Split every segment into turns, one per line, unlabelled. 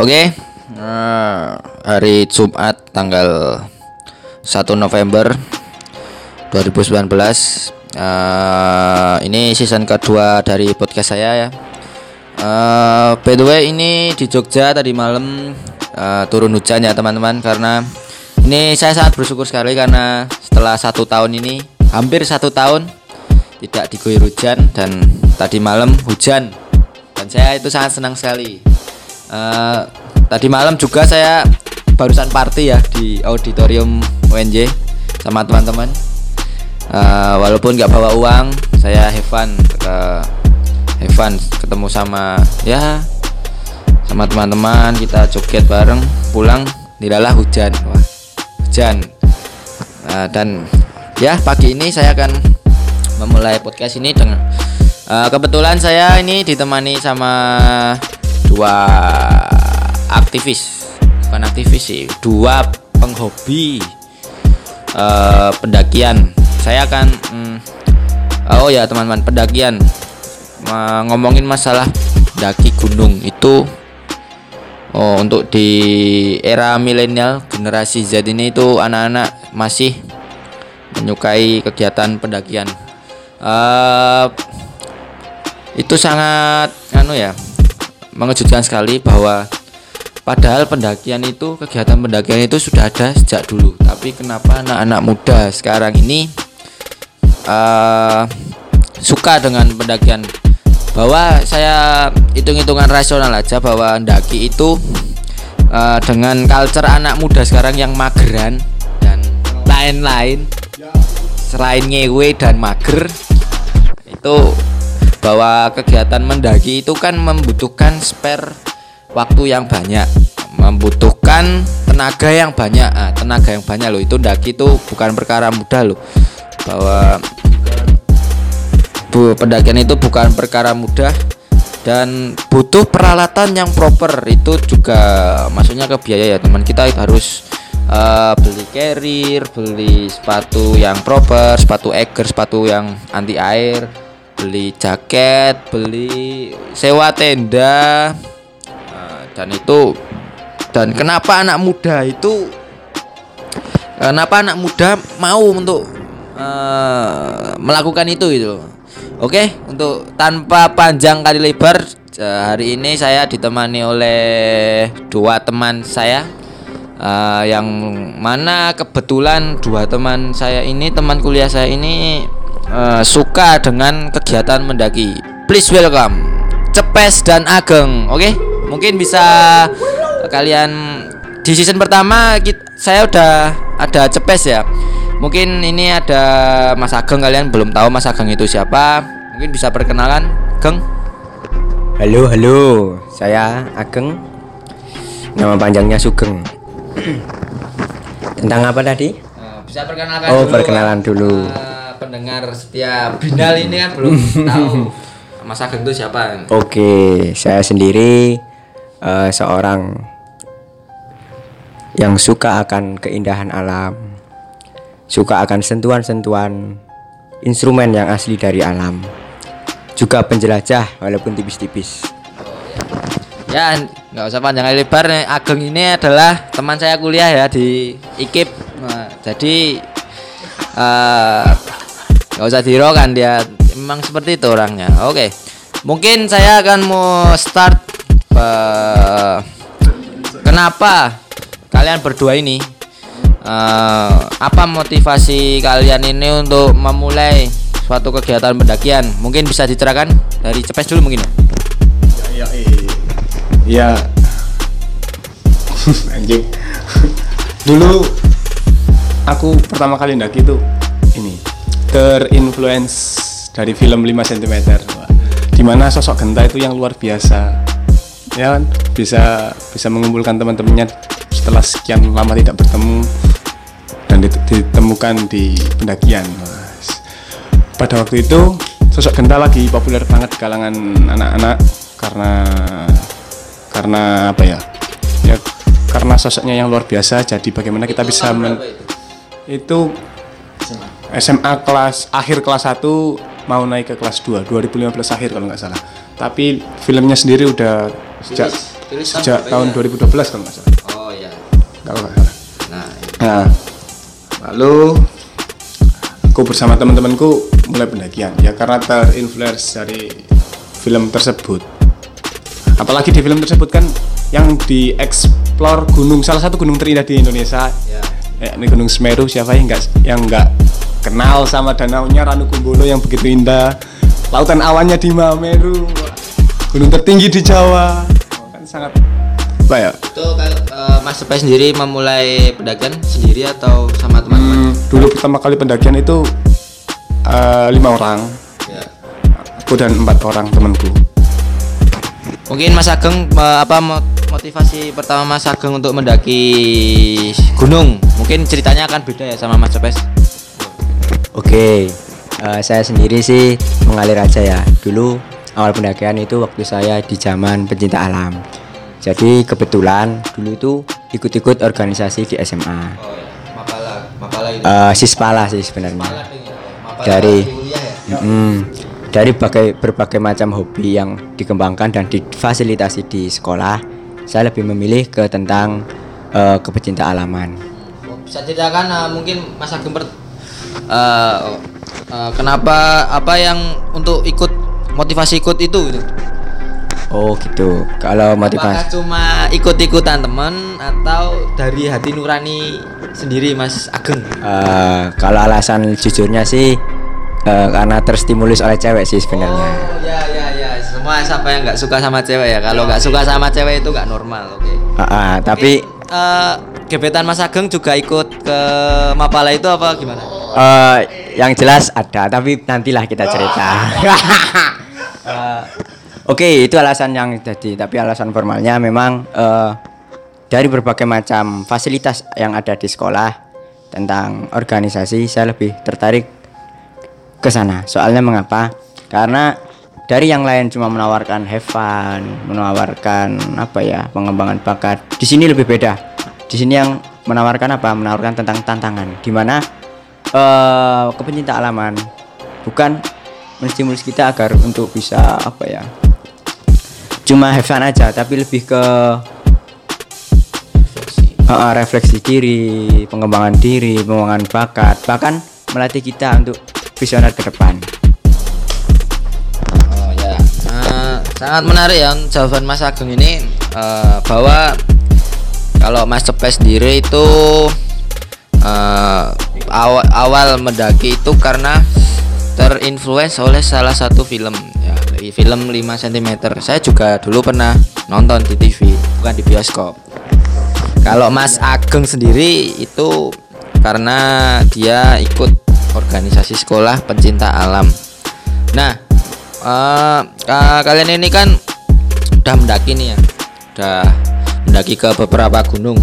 Oke, nah, hari Jumat tanggal 1 November 2019 Eh, Ini season kedua dari podcast saya ya. Eh, By the way ini di Jogja tadi malam eh, turun hujan ya teman-teman Karena ini saya sangat bersyukur sekali karena setelah satu tahun ini Hampir satu tahun tidak diguyur hujan dan tadi malam hujan. Dan saya itu sangat senang sekali. Eh, tadi malam juga saya barusan party ya di auditorium UNJ sama teman-teman. Eh, walaupun nggak bawa uang, saya fun ke fun ketemu sama ya sama teman-teman kita joget bareng pulang tidaklah hujan. Wah hujan. Nah, dan ya pagi ini saya akan memulai podcast ini dengan eh, kebetulan saya ini ditemani sama dua aktivis. Bukan aktivis sih dua penghobi eh, pendakian. Saya akan mm, oh ya teman-teman pendakian. Ngomongin masalah daki gunung itu oh untuk di era milenial generasi Z ini itu anak-anak masih menyukai kegiatan pendakian. Eh, itu sangat anu ya mengejutkan sekali bahwa padahal pendakian itu kegiatan pendakian itu sudah ada sejak dulu. Tapi kenapa anak-anak muda sekarang ini eh suka dengan pendakian bahwa saya hitung-hitungan rasional aja bahwa ndaki itu eh, dengan culture anak muda sekarang yang mageran dan lain-lain selain ngewe dan mager itu bahwa kegiatan mendaki itu kan membutuhkan spare waktu yang banyak membutuhkan tenaga yang banyak. Ah, tenaga yang banyak loh. Itu daki itu bukan perkara mudah loh. Bahwa bu, pendakian itu bukan perkara mudah dan butuh peralatan yang proper. Itu juga maksudnya ke biaya ya teman. Kita harus eh, beli carrier beli sepatu yang proper sepatu eger sepatu yang anti air beli jaket beli sewa tenda. Nah, dan itu dan kenapa anak muda itu kenapa anak muda mau untuk eh, melakukan itu gitu Oke, untuk tanpa panjang kali lebar, eh, hari ini saya ditemani oleh dua teman saya, eh, yang mana kebetulan dua teman saya ini, teman kuliah saya ini eh, suka dengan kegiatan mendaki. Please welcome Cepes dan Ageng. Oke, mungkin bisa kalian di season pertama kit- saya udah ada Cepes ya. Mungkin ini ada Mas Ageng kalian belum tahu Mas Ageng itu siapa. Mungkin bisa perkenalan, Geng.
Halo, halo. Saya Ageng. Nama panjangnya Sugeng. Tentang apa tadi?
Eh, bisa perkenalan
Oh,
dulu.
perkenalan dulu.
Eh, pendengar setia Binal ini kan belum tahu Mas Ageng itu siapa.
Oke, saya sendiri eh, seorang yang suka akan keindahan alam. Suka akan sentuhan-sentuhan instrumen yang asli dari alam. Juga penjelajah walaupun tipis-tipis.
Ya, nggak usah panjang lebar nih. Ageng ini adalah teman saya kuliah ya di IKIP. Nah, jadi eh, nggak usah diro kan dia memang seperti itu orangnya. Oke, mungkin saya akan mau start eh, kenapa kalian berdua ini eh, apa motivasi kalian ini untuk memulai suatu kegiatan pendakian? Mungkin bisa dicerahkan dari Cepes dulu mungkin. ya?
Ya, eh. ya. anjing. Dulu aku pertama kali ndaki itu ini terinfluence dari film 5 cm. Di mana sosok Genta itu yang luar biasa. Ya kan bisa bisa mengumpulkan teman-temannya setelah sekian lama tidak bertemu dan dit- ditemukan di pendakian. Mas. Pada waktu itu sosok Genta lagi populer banget di kalangan anak-anak karena karena apa ya? Ya karena sosoknya yang luar biasa jadi bagaimana kita bisa men- itu? SMA. Kelas akhir kelas 1 mau naik ke kelas 2 2015 akhir kalau nggak salah. Tapi filmnya sendiri udah sejak sejak
tahun berapa
2012 kalau nggak salah.
Oh ya.
kalau nggak salah.
Nah,
Nah, lalu aku bersama teman-temanku mulai pendakian ya karena terinfluence dari film tersebut. Apalagi di film tersebut kan yang dieksplor gunung salah satu gunung terindah di Indonesia.
ya.
Ya, ini Gunung Semeru siapa yang nggak yang nggak kenal sama danaunya Ranukumbolo yang begitu indah, lautan awannya di Mameru, gunung tertinggi di Jawa, kan sangat apa ya?
Itu kalau eh, Mas Sepai sendiri memulai pendakian sendiri atau sama teman-teman?
Hmm, dulu pertama kali pendakian itu eh, lima orang,
Ya.
aku dan empat orang temanku.
Mungkin Mas Ageng eh, apa mo- motivasi pertama Mas Ageng untuk mendaki gunung? Mungkin ceritanya akan beda ya sama Mas Cepes.
Oke, eh, saya sendiri sih mengalir aja ya. Dulu awal pendakian itu waktu saya di zaman pencinta alam. Jadi kebetulan dulu itu ikut-ikut organisasi di SMA.
Oh ya, mapala, mapala itu.
Eh, Sispala sih sebenarnya.
Mapala
Dari-
ya.
Mm, dari berbagai, berbagai macam hobi yang dikembangkan dan difasilitasi di sekolah, saya lebih memilih ke tentang eh, kepecinta alaman.
Oh, Bisa ceritakan eh, mungkin Mas Ageng per- eh, eh, kenapa apa yang untuk ikut motivasi ikut itu gitu?
Oh gitu. Kalau
Apakah
motivasi,
cuma ikut-ikutan teman atau dari hati nurani sendiri Mas Ageng?
Eh, kalau alasan jujurnya sih eh, karena terstimulus oleh cewek sih sebenarnya.
Oh ya ya ya semua siapa yang nggak suka sama cewek ya kalau nggak suka sama cewek itu nggak normal oke.
Ah, ah, tapi
Eh, gebetan Mas Ageng juga ikut ke Mapala itu apa gimana?
eh, yang jelas ada, tapi nantilah kita cerita. Eh, Oke, itu alasan yang jadi, tapi alasan formalnya memang eh, dari berbagai macam fasilitas yang ada di sekolah tentang organisasi, saya lebih tertarik ke sana. Soalnya mengapa? Karena dari yang lain cuma menawarkan have fun, menawarkan apa ya, pengembangan bakat. Di sini lebih beda. Di sini yang menawarkan apa? Menawarkan tentang tantangan. Di mana eh kepencinta alaman bukan menstimulus kita agar untuk bisa apa ya? Cuma have fun aja, tapi lebih ke eh, refleksi diri, pengembangan diri, pengembangan bakat, bahkan melatih kita untuk visioner ke depan.
Oh ya, Eh, sangat menarik ya jawaban Mas Ageng ini eh, bahwa kalau Mas Cepes sendiri itu eh, awal, awal mendaki itu karena terinfluence oleh salah satu film ya di film 5 cm. Saya juga dulu pernah nonton di TV, bukan di bioskop. Kalau Mas Ageng sendiri itu karena dia ikut organisasi sekolah pencinta alam. Nah, eh, ka- kalian ini kan udah mendaki nih ya, udah mendaki ke beberapa gunung.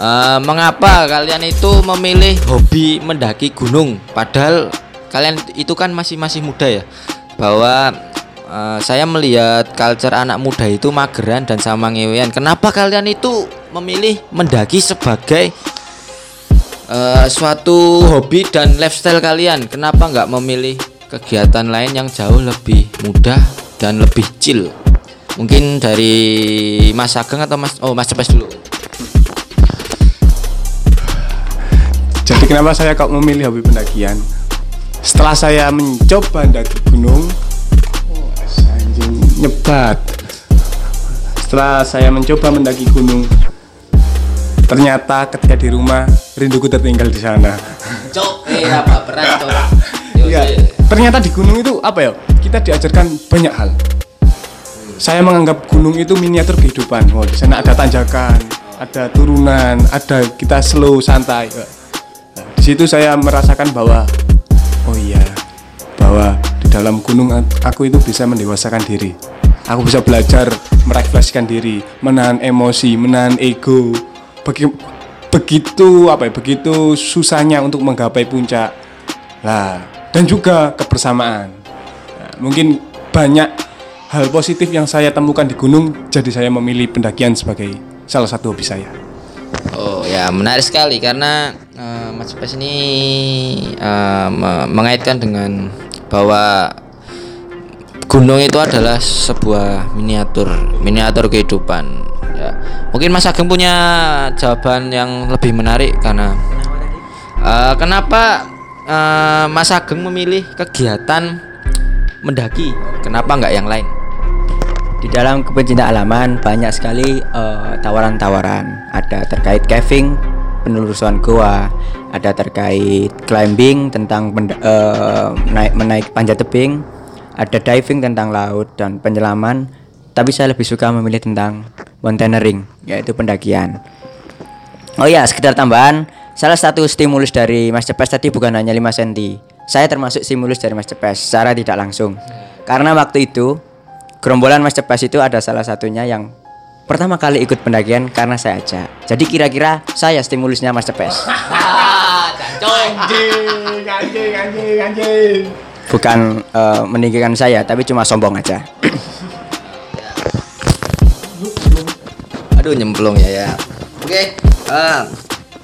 Eh, mengapa kalian itu memilih hobi mendaki gunung? Padahal kalian itu kan masih masih muda ya. Bahwa eh, saya melihat culture anak muda itu mageran dan sama ngewean. Kenapa kalian itu memilih mendaki sebagai eh, suatu hobi dan lifestyle kalian kenapa nggak memilih kegiatan lain yang jauh lebih mudah dan lebih chill mungkin dari Mas Ageng atau Mas oh Mas Cepes dulu
Jadi kenapa saya kok memilih hobi pendakian? Setelah saya mencoba mendaki gunung, nyebat. Setelah saya mencoba mendaki gunung, ternyata ketika di rumah rinduku tertinggal di sana.
cok eh apa berat cok
Iya, ternyata di gunung itu apa ya? Kita diajarkan banyak hal. Saya menganggap gunung itu miniatur kehidupan. Oh, di sana ada tanjakan, ada turunan, ada kita slow santai. Nah, di situ saya merasakan bahwa oh iya, bahwa di dalam gunung aku itu bisa mendewasakan diri. Aku bisa belajar merefleksikan diri, menahan emosi, menahan ego. Bagi- begitu apa ya? Begitu susahnya untuk menggapai puncak. Lah, dan juga kebersamaan. Nah, mungkin banyak hal positif yang saya temukan di gunung, jadi saya memilih pendakian sebagai salah satu hobi saya.
Oh ya menarik sekali karena eh, Mas Pes ini me- mengaitkan dengan bahwa gunung itu adalah sebuah miniatur miniatur kehidupan. Ya. Mungkin Mas Ageng punya jawaban yang lebih menarik karena eh, kenapa eh, Mas Ageng memilih kegiatan mendaki? Kenapa nggak yang lain?
Di dalam kepencinta alaman banyak sekali eh, tawaran-tawaran. Ada terkait caving, penelusuran goa, ada terkait climbing tentang eh, naik menaik panjat tebing, ada diving tentang laut dan penyelaman. Tapi saya lebih suka memilih tentang mountaineering, yaitu pendakian. Oh ya, sekedar tambahan, salah satu stimulus dari Mas Cepes tadi bukan hanya 5 cm. Saya termasuk stimulus dari Mas Cepes secara tidak langsung. Karena waktu itu gerombolan Mas Cepes itu ada salah satunya yang pertama kali ikut pendakian karena saya ajak. Jadi kira-kira saya stimulusnya Mas Cepes.
Anjing, anjing, anjing, anjing.
Bukan eh, meninggikan saya, tapi cuma sombong aja.
Aduh nyemplung ya ya. Oke. ah,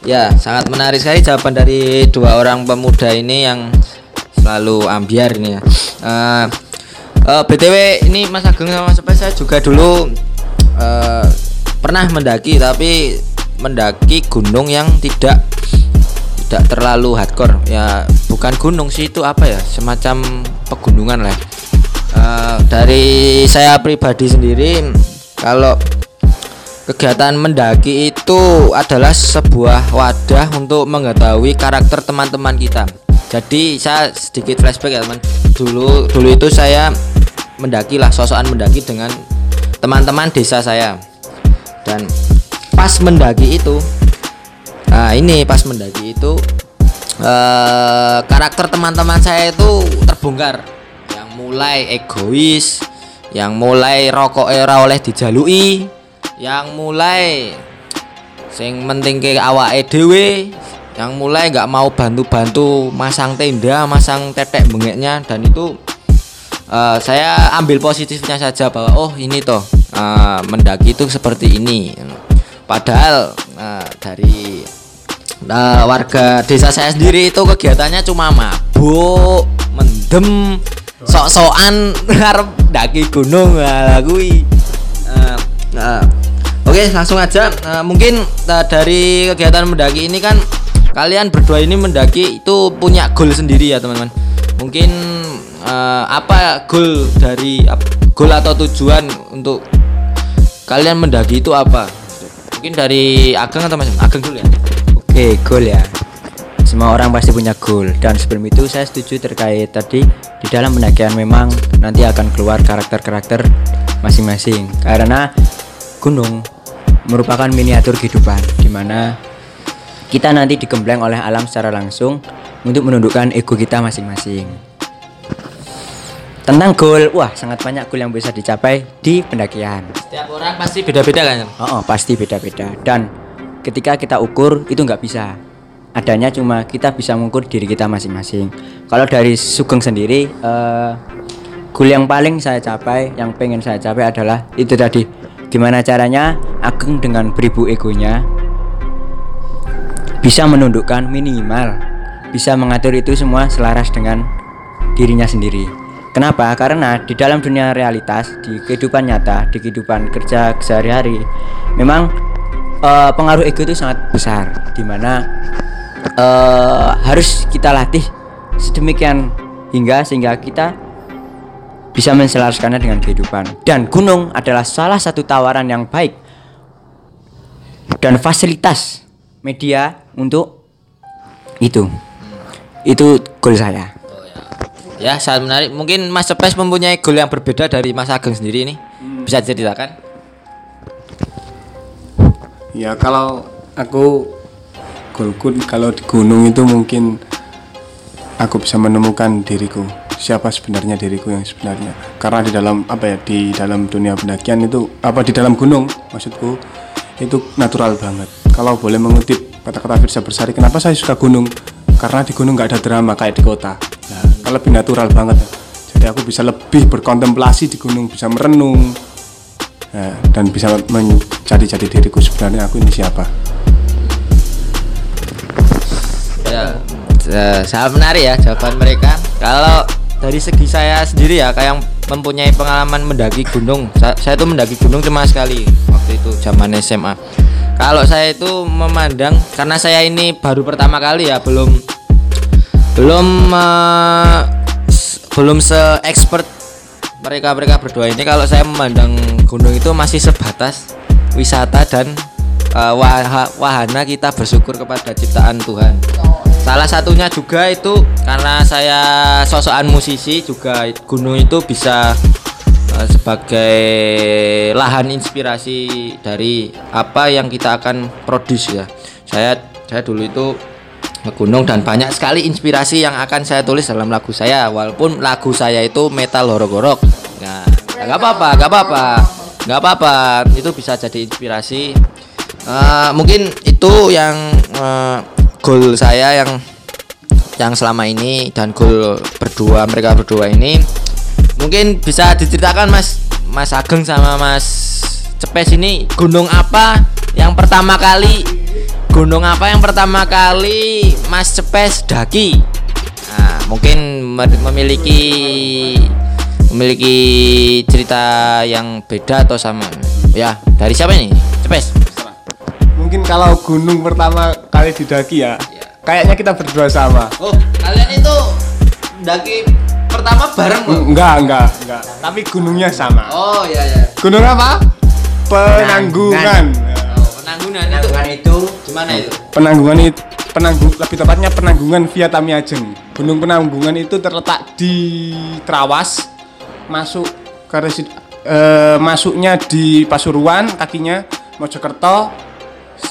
ya sangat menarik sekali jawaban dari dua orang pemuda ini yang selalu ambiar ini ya. Eh, eh, btw ini Mas Ageng sama Mas saya juga dulu eh, pernah mendaki tapi mendaki gunung yang tidak tidak terlalu hardcore. Ya bukan gunung sih itu apa ya? Semacam pegunungan lah. Eh, dari saya pribadi sendiri kalau kegiatan mendaki itu adalah sebuah wadah untuk mengetahui karakter teman-teman kita. Jadi saya sedikit flashback ya teman. Dulu dulu itu saya mendaki lah sosokan mendaki dengan teman-teman desa saya. Dan pas mendaki itu Nah ini pas mendaki itu eh karakter teman-teman saya itu terbongkar. Yang mulai egois, yang mulai rokok era oleh dijalui, yang mulai sing penting ke awake dhewe, yang mulai nggak mau bantu-bantu masang tenda, masang tetek bengeknya dan itu eh, saya ambil positifnya saja bahwa oh ini toh eh, mendaki itu seperti ini. Padahal eh, dari Nah, warga desa saya sendiri itu kegiatannya cuma mabuk, mendem, sok-sokan ngarep daki gunung lah kui. Eh, nah, Oke, langsung aja. Eh, mungkin eh, dari kegiatan mendaki ini kan kalian berdua ini mendaki itu punya goal sendiri ya, teman-teman. Mungkin eh, apa goal dari goal atau tujuan untuk kalian mendaki itu apa? Mungkin dari Ageng atau Mas? Ageng dulu ya.
Oke, goal ya. Semua orang pasti punya goal dan sebelum itu saya setuju terkait tadi di dalam pendakian memang nanti akan keluar karakter-karakter masing-masing karena gunung merupakan miniatur kehidupan di mana kita nanti digembleng oleh alam secara langsung untuk menundukkan ego kita masing-masing. Tentang goal, wah sangat banyak goal yang bisa dicapai di pendakian.
Setiap orang pasti beda-beda kan?
Oh, oh, pasti beda-beda dan ketika kita ukur itu nggak bisa adanya cuma kita bisa mengukur diri kita masing-masing kalau dari Sugeng sendiri eh goal yang paling saya capai yang pengen saya capai adalah itu tadi gimana caranya Ageng dengan beribu egonya bisa menundukkan minimal bisa mengatur itu semua selaras dengan dirinya sendiri. Kenapa? Karena di dalam dunia realitas, di kehidupan nyata, di kehidupan kerja sehari-hari, memang eh, pengaruh ego itu sangat besar, di mana eh, harus kita latih sedemikian hingga sehingga kita bisa menselaraskannya dengan kehidupan. Dan gunung adalah salah satu tawaran yang baik dan fasilitas media untuk itu. Itu goal saya.
Ya, sangat menarik. Mungkin Mas Cepes mempunyai goal yang berbeda dari Mas Ageng sendiri ini. Bisa diceritakan?
Ya kalau aku goalku kalau di gunung itu mungkin aku bisa menemukan diriku siapa sebenarnya diriku yang sebenarnya. Karena di dalam apa ya di dalam dunia pendakian itu apa di dalam gunung maksudku itu natural banget. Kalau boleh mengutip kata-kata Firsa Bersari kenapa saya suka gunung? Karena di gunung nggak ada drama kayak di kota. Nah, kan lebih natural banget. Jadi aku bisa lebih berkontemplasi di gunung bisa merenung Nah, dan bisa mencari jati diriku sebenarnya aku ini siapa
ya eh, sangat menarik ya jawaban mereka. Kalau dari segi saya sendiri ya, kayak yang mempunyai pengalaman mendaki gunung. Saya, saya itu mendaki gunung cuma sekali waktu itu zaman SMA. Kalau saya itu memandang karena saya ini baru pertama kali ya, belum belum eh, s- belum se expert mereka mereka berdua ini kalau saya memandang gunung itu masih sebatas wisata dan waha- wahana kita bersyukur kepada ciptaan Tuhan. Salah satunya juga itu karena saya sosokan musisi juga gunung itu bisa eh, sebagai lahan inspirasi dari apa yang kita akan produce ya. Saya saya dulu itu ke gunung dan banyak sekali inspirasi yang akan saya tulis dalam lagu saya walaupun lagu saya itu metal horok-horok nah nggak apa-apa nggak apa-apa nggak apa-apa itu bisa jadi inspirasi. Eh, mungkin itu yang eh, goal saya yang yang selama ini dan goal berdua mereka berdua ini. Mungkin bisa diceritakan mas mas Ageng sama mas Cepes ini gunung apa yang pertama kali gunung apa yang pertama kali mas Cepes daki? Nah, mungkin me- memiliki memiliki cerita yang beda atau sama ya dari siapa ini Cepes
Mungkin kalau gunung pertama kali didaki ya, kayaknya kita berdua sama.
oh kalian itu daki pertama bareng
Enggak, enggak, enggak. Tapi gunungnya sama.
oh ya ya
Gunung apa? Penanggungan.
Oh, penanggungan itu
Penanggungan itu
gimana itu?
Penanggungan itu penanggung lebih tepatnya penanggungan via Tamiajeng. Gunung Penanggungan itu terletak di Trawas, masuk ke resi- eh, masuknya di Pasuruan, kakinya Mojokerto.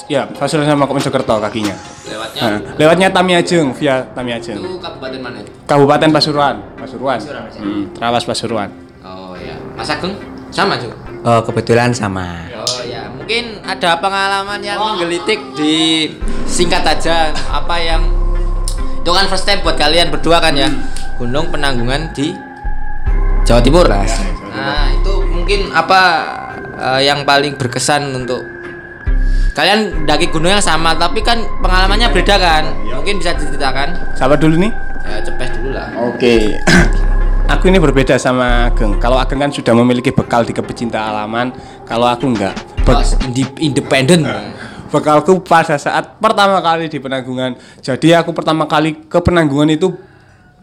Ya, Pasuruan sama Mojokerto kakinya.
Lewatnya
Nah, lewatnya Tamiajeng via Tamiajeng.
itu kabupaten mana itu?
Kabupaten Pasuruan, Pasuruan.
Pasuruan, Mas.
Hmm, Trawas Pasuruan.
Oh ya, Mas Agung sama juga.
oh, kebetulan sama.
Oh ya, mungkin ada pengalaman yang menggelitik di singkat aja apa yang itu kan first time buat kalian berdua kan ya Gunung Penanggungan di Jawa Timur. Nah itu mungkin apa eh, yang paling berkesan untuk kalian daki gunung yang sama tapi kan pengalamannya beda kan? Mungkin bisa diceritakan?
Sahabat dulu nih.
Ya cepet dulu lah.
Oke. aku ini berbeda sama Ageng. Kalau Ageng kan sudah memiliki bekal di kepecinta alaman, kalau aku enggak. Be-
Oh, independen.
bekalku pada saat pertama kali di penanggungan. Jadi aku pertama kali ke penanggungan itu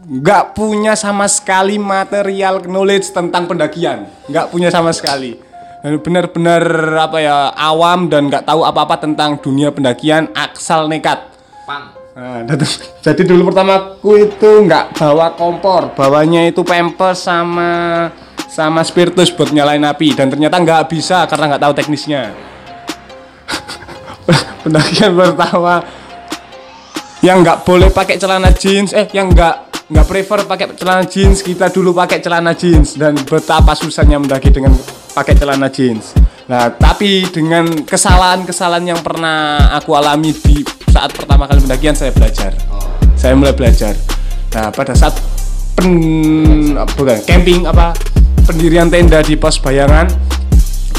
nggak punya sama sekali material knowledge tentang pendakian, nggak punya sama sekali. Benar-benar apa ya awam dan nggak tahu apa-apa tentang dunia pendakian, asal nekat.
Pang.
Nah, jadi dulu pertamaku itu nggak bawa kompor, bawanya itu pampers sama sama spiritus buat nyalain api dan ternyata nggak bisa karena nggak tahu teknisnya. Pendakian pertama yang nggak boleh pakai celana jeans, eh yang nggak nggak prefer pakai celana jeans, kita dulu pakai celana jeans dan betapa susahnya mendaki dengan pakai celana jeans. Nah, tapi dengan kesalahan-kesalahan yang pernah aku alami di saat pertama kali pendakian saya belajar. Saya mulai belajar. Nah, pada saat pen bukan camping apa pendirian tenda di pos bayangan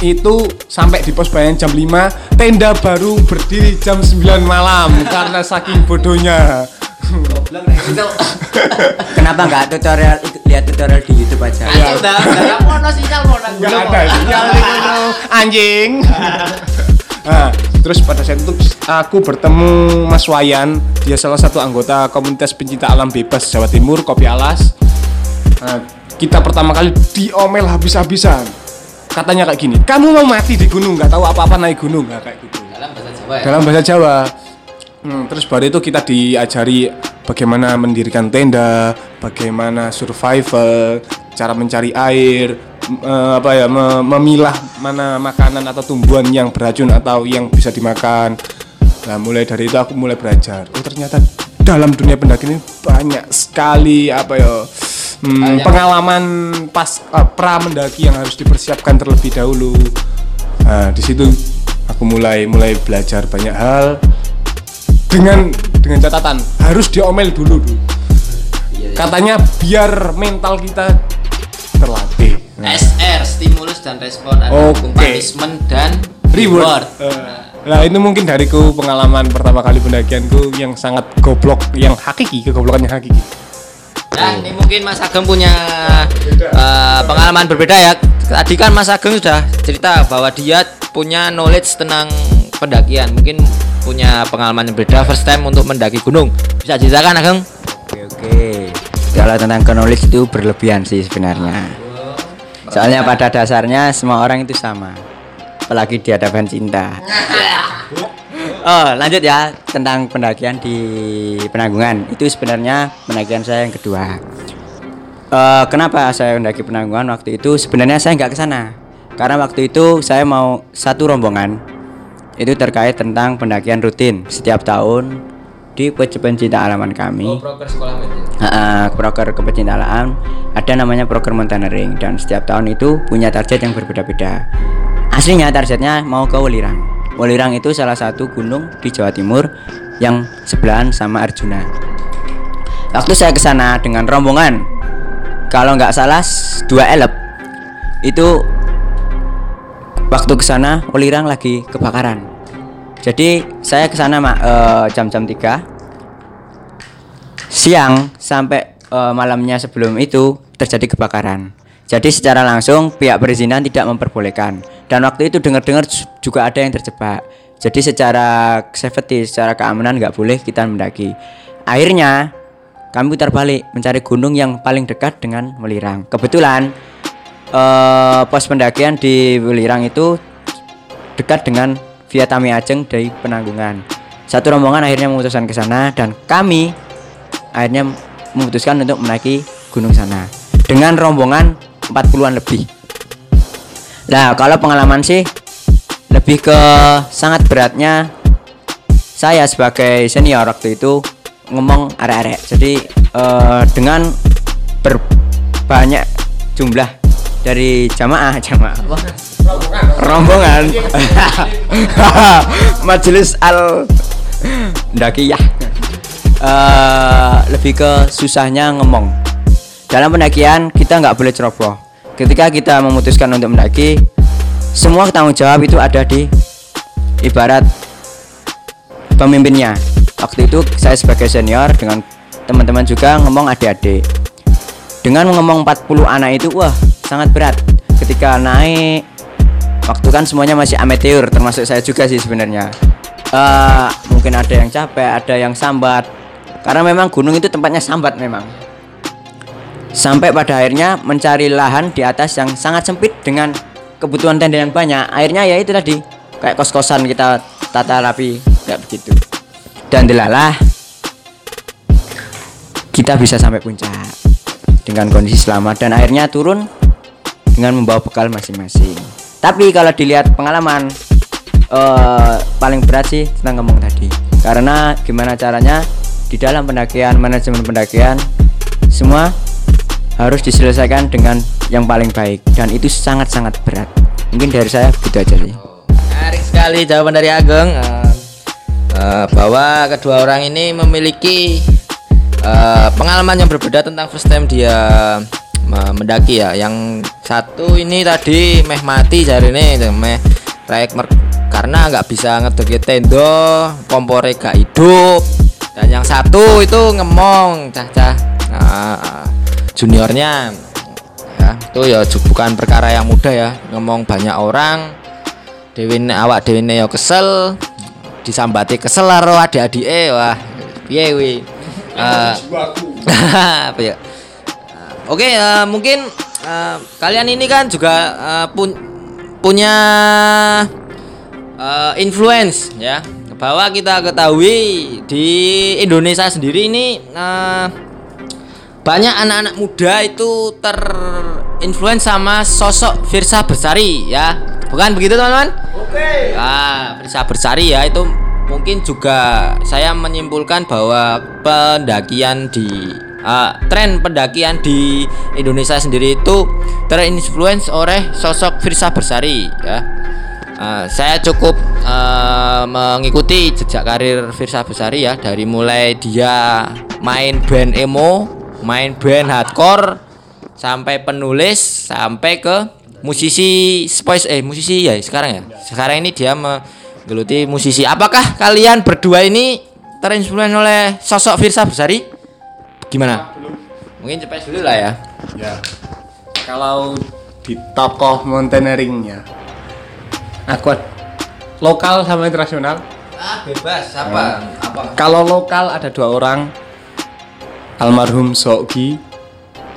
itu sampai di pos bayangan jam 5 tenda baru berdiri jam 9 malam karena saking bodohnya
Kenapa nggak tutorial lihat tutorial di YouTube aja?
Ayo dah, dah mau no sinyal mau nang
nggak
gunung,
ada sinyal di kono, anjing. Nah, terus pada saat itu aku bertemu Mas Wayan. Dia salah satu anggota komunitas pencinta alam bebas Jawa Timur Kopi Alas. Nah, kita pertama kali diomel habis-habisan. Katanya kayak gini kamu mau mati di gunung? Nggak tahu apa-apa naik gunung. Nah, kayak gitu.
Dalam bahasa Jawa ya.
dalam bahasa Jawa. Hmm, terus baru itu kita diajari bagaimana mendirikan tenda, bagaimana survival, cara mencari air, eh, apa ya, me- memilah mana makanan atau tumbuhan yang beracun atau yang bisa dimakan. Nah, mulai dari itu aku mulai belajar. Oh, ternyata dalam dunia pendakian ini banyak sekali apa ya hmm, pengalaman pas eh, pra mendaki yang harus dipersiapkan terlebih dahulu. Nah, di situ aku mulai mulai belajar banyak hal dengan dengan catatan harus diomel dulu dulu. Katanya biar mental kita terlatih. Nah,
SR stimulus dan respon ada
Oke.
hukum punishment dan
Reward.
reward.
Eh.
Nah,
Nah itu mungkin dariku pengalaman pertama kali pendakianku yang sangat goblok, yang hakiki, kegoblokan yang hakiki.
Nah, ini mungkin Mas Ageng punya eh, pengalaman berbeda ya. Tadi kan Mas Ageng sudah cerita bahwa dia punya knowledge tentang pendakian. Mungkin punya pengalaman yang berbeda first time untuk mendaki gunung. Bisa ceritakan Ageng?
Oke oke. Kalau tentang knowledge itu berlebihan sih sebenarnya. Soalnya pada dasarnya semua orang itu sama. Apalagi di hadapan cinta. Oh lanjut ya tentang pendakian di Penanggungan. Itu sebenarnya pendakian saya yang kedua. Eh, kenapa saya mendaki Penanggungan waktu itu? Sebenarnya saya nggak ke sana. Karena waktu itu saya mau satu rombongan. Itu terkait tentang pendakian rutin setiap tahun di pecinta alaman kami. Uh, proker kepecintaan alam ada namanya proker mountaineering dan setiap tahun itu punya target yang berbeda-beda. Aslinya targetnya mau ke Welirang. Welirang itu salah satu gunung di Jawa Timur yang sebelahan sama Arjuna. Waktu saya ke sana dengan rombongan, kalau nggak salah dua elep itu waktu ke sana Welirang lagi kebakaran. Jadi saya ke sana mak eh, jam-jam 3 siang sampai eh, malamnya sebelum itu terjadi kebakaran. Jadi secara langsung pihak perizinan tidak memperbolehkan. Dan waktu itu dengar-dengar ju- juga ada yang terjebak. Jadi secara safety, secara keamanan nggak boleh kita mendaki. Akhirnya kami putar balik mencari gunung yang paling dekat dengan Welirang. Kebetulan eh, pos pendakian di Welirang itu dekat dengan via Tami Ajeng dari Penanggungan. Satu rombongan akhirnya memutuskan ke sana dan kami akhirnya memutuskan untuk mendaki gunung sana dengan rombongan 40-an lebih. Nah, kalau pengalaman sih lebih ke sangat beratnya saya sebagai senior waktu itu ngomong arek-arek. Jadi eh, dengan berbanyak jumlah dari jamaah jamaah. Apa? rombongan. Majelis al dakiyah. Eh, lebih ke susahnya ngomong. Dalam pendakian kita nggak boleh ceroboh. Ketika kita memutuskan untuk mendaki semua tanggung jawab itu ada di ibarat pemimpinnya. Waktu itu saya sebagai senior dengan teman-teman juga ngomong adik-adik. Dengan ngomong 40 anak itu wah sangat berat. Ketika naik waktu kan semuanya masih amatir termasuk saya juga sih sebenarnya. Eh, mungkin ada yang capek ada yang sambat. Karena memang gunung itu tempatnya sambat memang. Sampai pada akhirnya mencari lahan di atas yang sangat sempit dengan kebutuhan tenda yang banyak. Akhirnya ya itu tadi kayak kos-kosan kita tata rapi kayak begitu. Dan delalah kita bisa sampai puncak dengan kondisi selamat. Dan akhirnya turun dengan membawa bekal masing-masing. Tapi kalau dilihat pengalaman eh, paling berat sih tentang ngomong tadi. Karena gimana caranya di dalam pendakian, manajemen pendakian semua harus diselesaikan dengan yang paling baik dan itu sangat-sangat berat. Mungkin dari saya begitu aja sih.
Menarik sekali jawaban dari Ageng eh, eh, bahwa kedua orang ini memiliki eh, pengalaman yang berbeda tentang first time dia mendaki ya. Yang satu ini tadi meh mati jari ini meh raik mer- karena nggak bisa ngedeki tendo, kompore gak hidup. Dan yang satu itu ngemong cah-cah. Nah, juniornya ya itu ya bukan perkara yang mudah ya. Ngomong banyak orang Dewi awak Dewi yo kesel disambati kesel karo adik-adike wah piye wi? Apa ya? Eh, oke eh, mungkin eh, kalian ini kan juga eh, pun- punya eh, influence ya. Bahwa kita ketahui di Indonesia sendiri ini eh, banyak anak-anak muda itu terinfluence sama sosok Firsa Bersari ya. Bukan begitu teman-teman? Oke. Ah Firsa Bersari ya itu mungkin juga saya menyimpulkan bahwa pendakian di ah, tren pendakian di Indonesia sendiri itu terinfluence oleh sosok Firsa Bersari ya Uh, saya cukup uh, mengikuti jejak karir Firsa Besari ya dari mulai dia main band emo, main band hardcore sampai penulis sampai ke musisi voice eh musisi ya sekarang ya. Sekarang ini dia me- geluti musisi. Apakah kalian berdua ini terinspirasi oleh sosok Firsa Besari? Gimana? Mungkin cepet dulu lah ya.
Ya. Kalau di tokoh mountaineeringnya, aku lokal sama internasional.
Ah, bebas. Apa? Apa?
Kalau lokal ada dua orang, almarhum Sogi,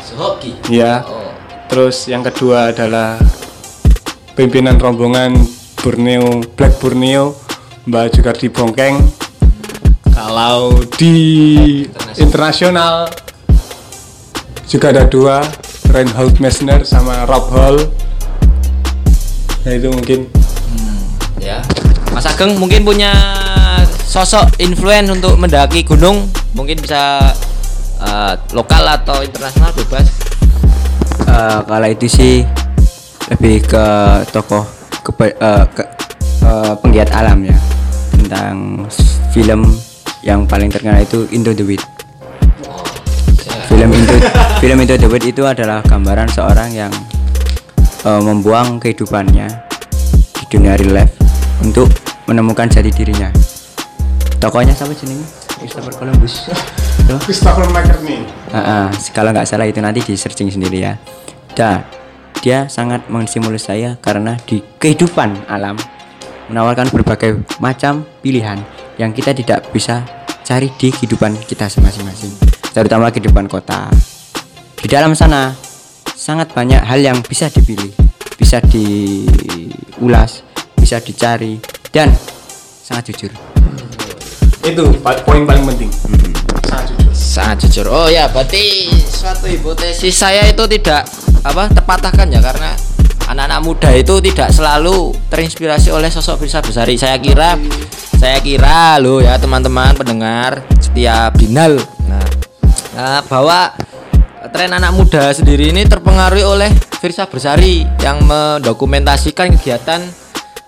Sohoki.
ya.
Oh.
Terus yang kedua adalah pimpinan rombongan Borneo Black Borneo Mbak Jugardi Bongkeng. Kalau di internasional juga ada dua Reinhold Messner sama Rob Hall. Nah itu mungkin
Ya. Mas Ageng mungkin punya sosok influen untuk mendaki gunung, mungkin bisa eh, lokal atau internasional bebas.
Eh, kalau itu sih lebih ke tokoh ke, ke eh, penggiat alam ya tentang film yang paling terkenal itu Into the Wild. Film Into film Into the Wild itu adalah gambaran seorang yang eh, membuang kehidupannya di dunia real life untuk menemukan jati dirinya. Tokohnya siapa jenenge? Christopher Columbus.
Christopher McCartney.
Ah, ah, kalau nggak salah itu nanti di searching sendiri ya. Dan dia sangat menstimulus saya karena di kehidupan alam menawarkan berbagai macam pilihan yang kita tidak bisa cari di kehidupan kita masing-masing, terutama kehidupan kota. Di dalam sana sangat banyak hal yang bisa dipilih, bisa diulas, bisa dicari dan sangat jujur.
Itu poin paling penting. Sangat jujur.
Sangat jujur. Oh ya, berarti suatu hipotesis saya itu tidak apa terpatahkan ya karena anak-anak muda itu tidak selalu terinspirasi oleh sosok Firsa Besari. Saya kira saya kira lo ya teman-teman pendengar setiap binal. Nah, nah, bahwa tren anak muda sendiri ini terpengaruhi oleh Firsa Besari yang mendokumentasikan kegiatan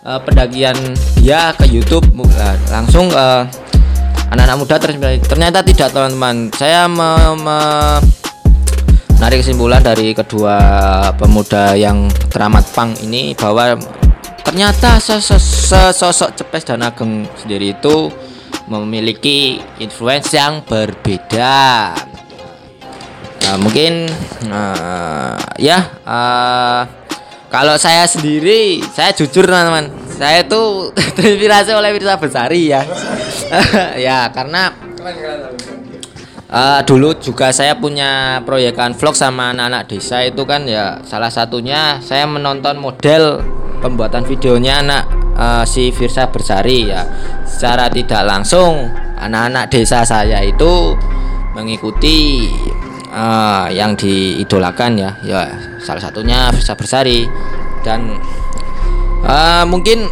eh, pendakian dia ke YouTube lah, langsung eh, anak-anak muda terinspirasi. Ternyata tidak teman-teman. Saya me- me- menarik kesimpulan dari kedua pemuda yang teramat pang ini bahwa ternyata sesosok Cepes dan Ageng sendiri itu memiliki influence yang berbeda. Nah, mungkin eh, ya eh, kalau saya sendiri saya jujur teman-teman saya itu terinspirasi oleh Wirsa Besari ya ya karena eh, dulu juga saya punya proyekan vlog sama anak-anak desa itu kan ya salah satunya saya menonton model pembuatan videonya anak eh, si Firsa Bersari ya. Secara tidak langsung anak-anak desa saya itu mengikuti eh, yang diidolakan ya ya salah satunya Firsa Bersari. Dan eh, mungkin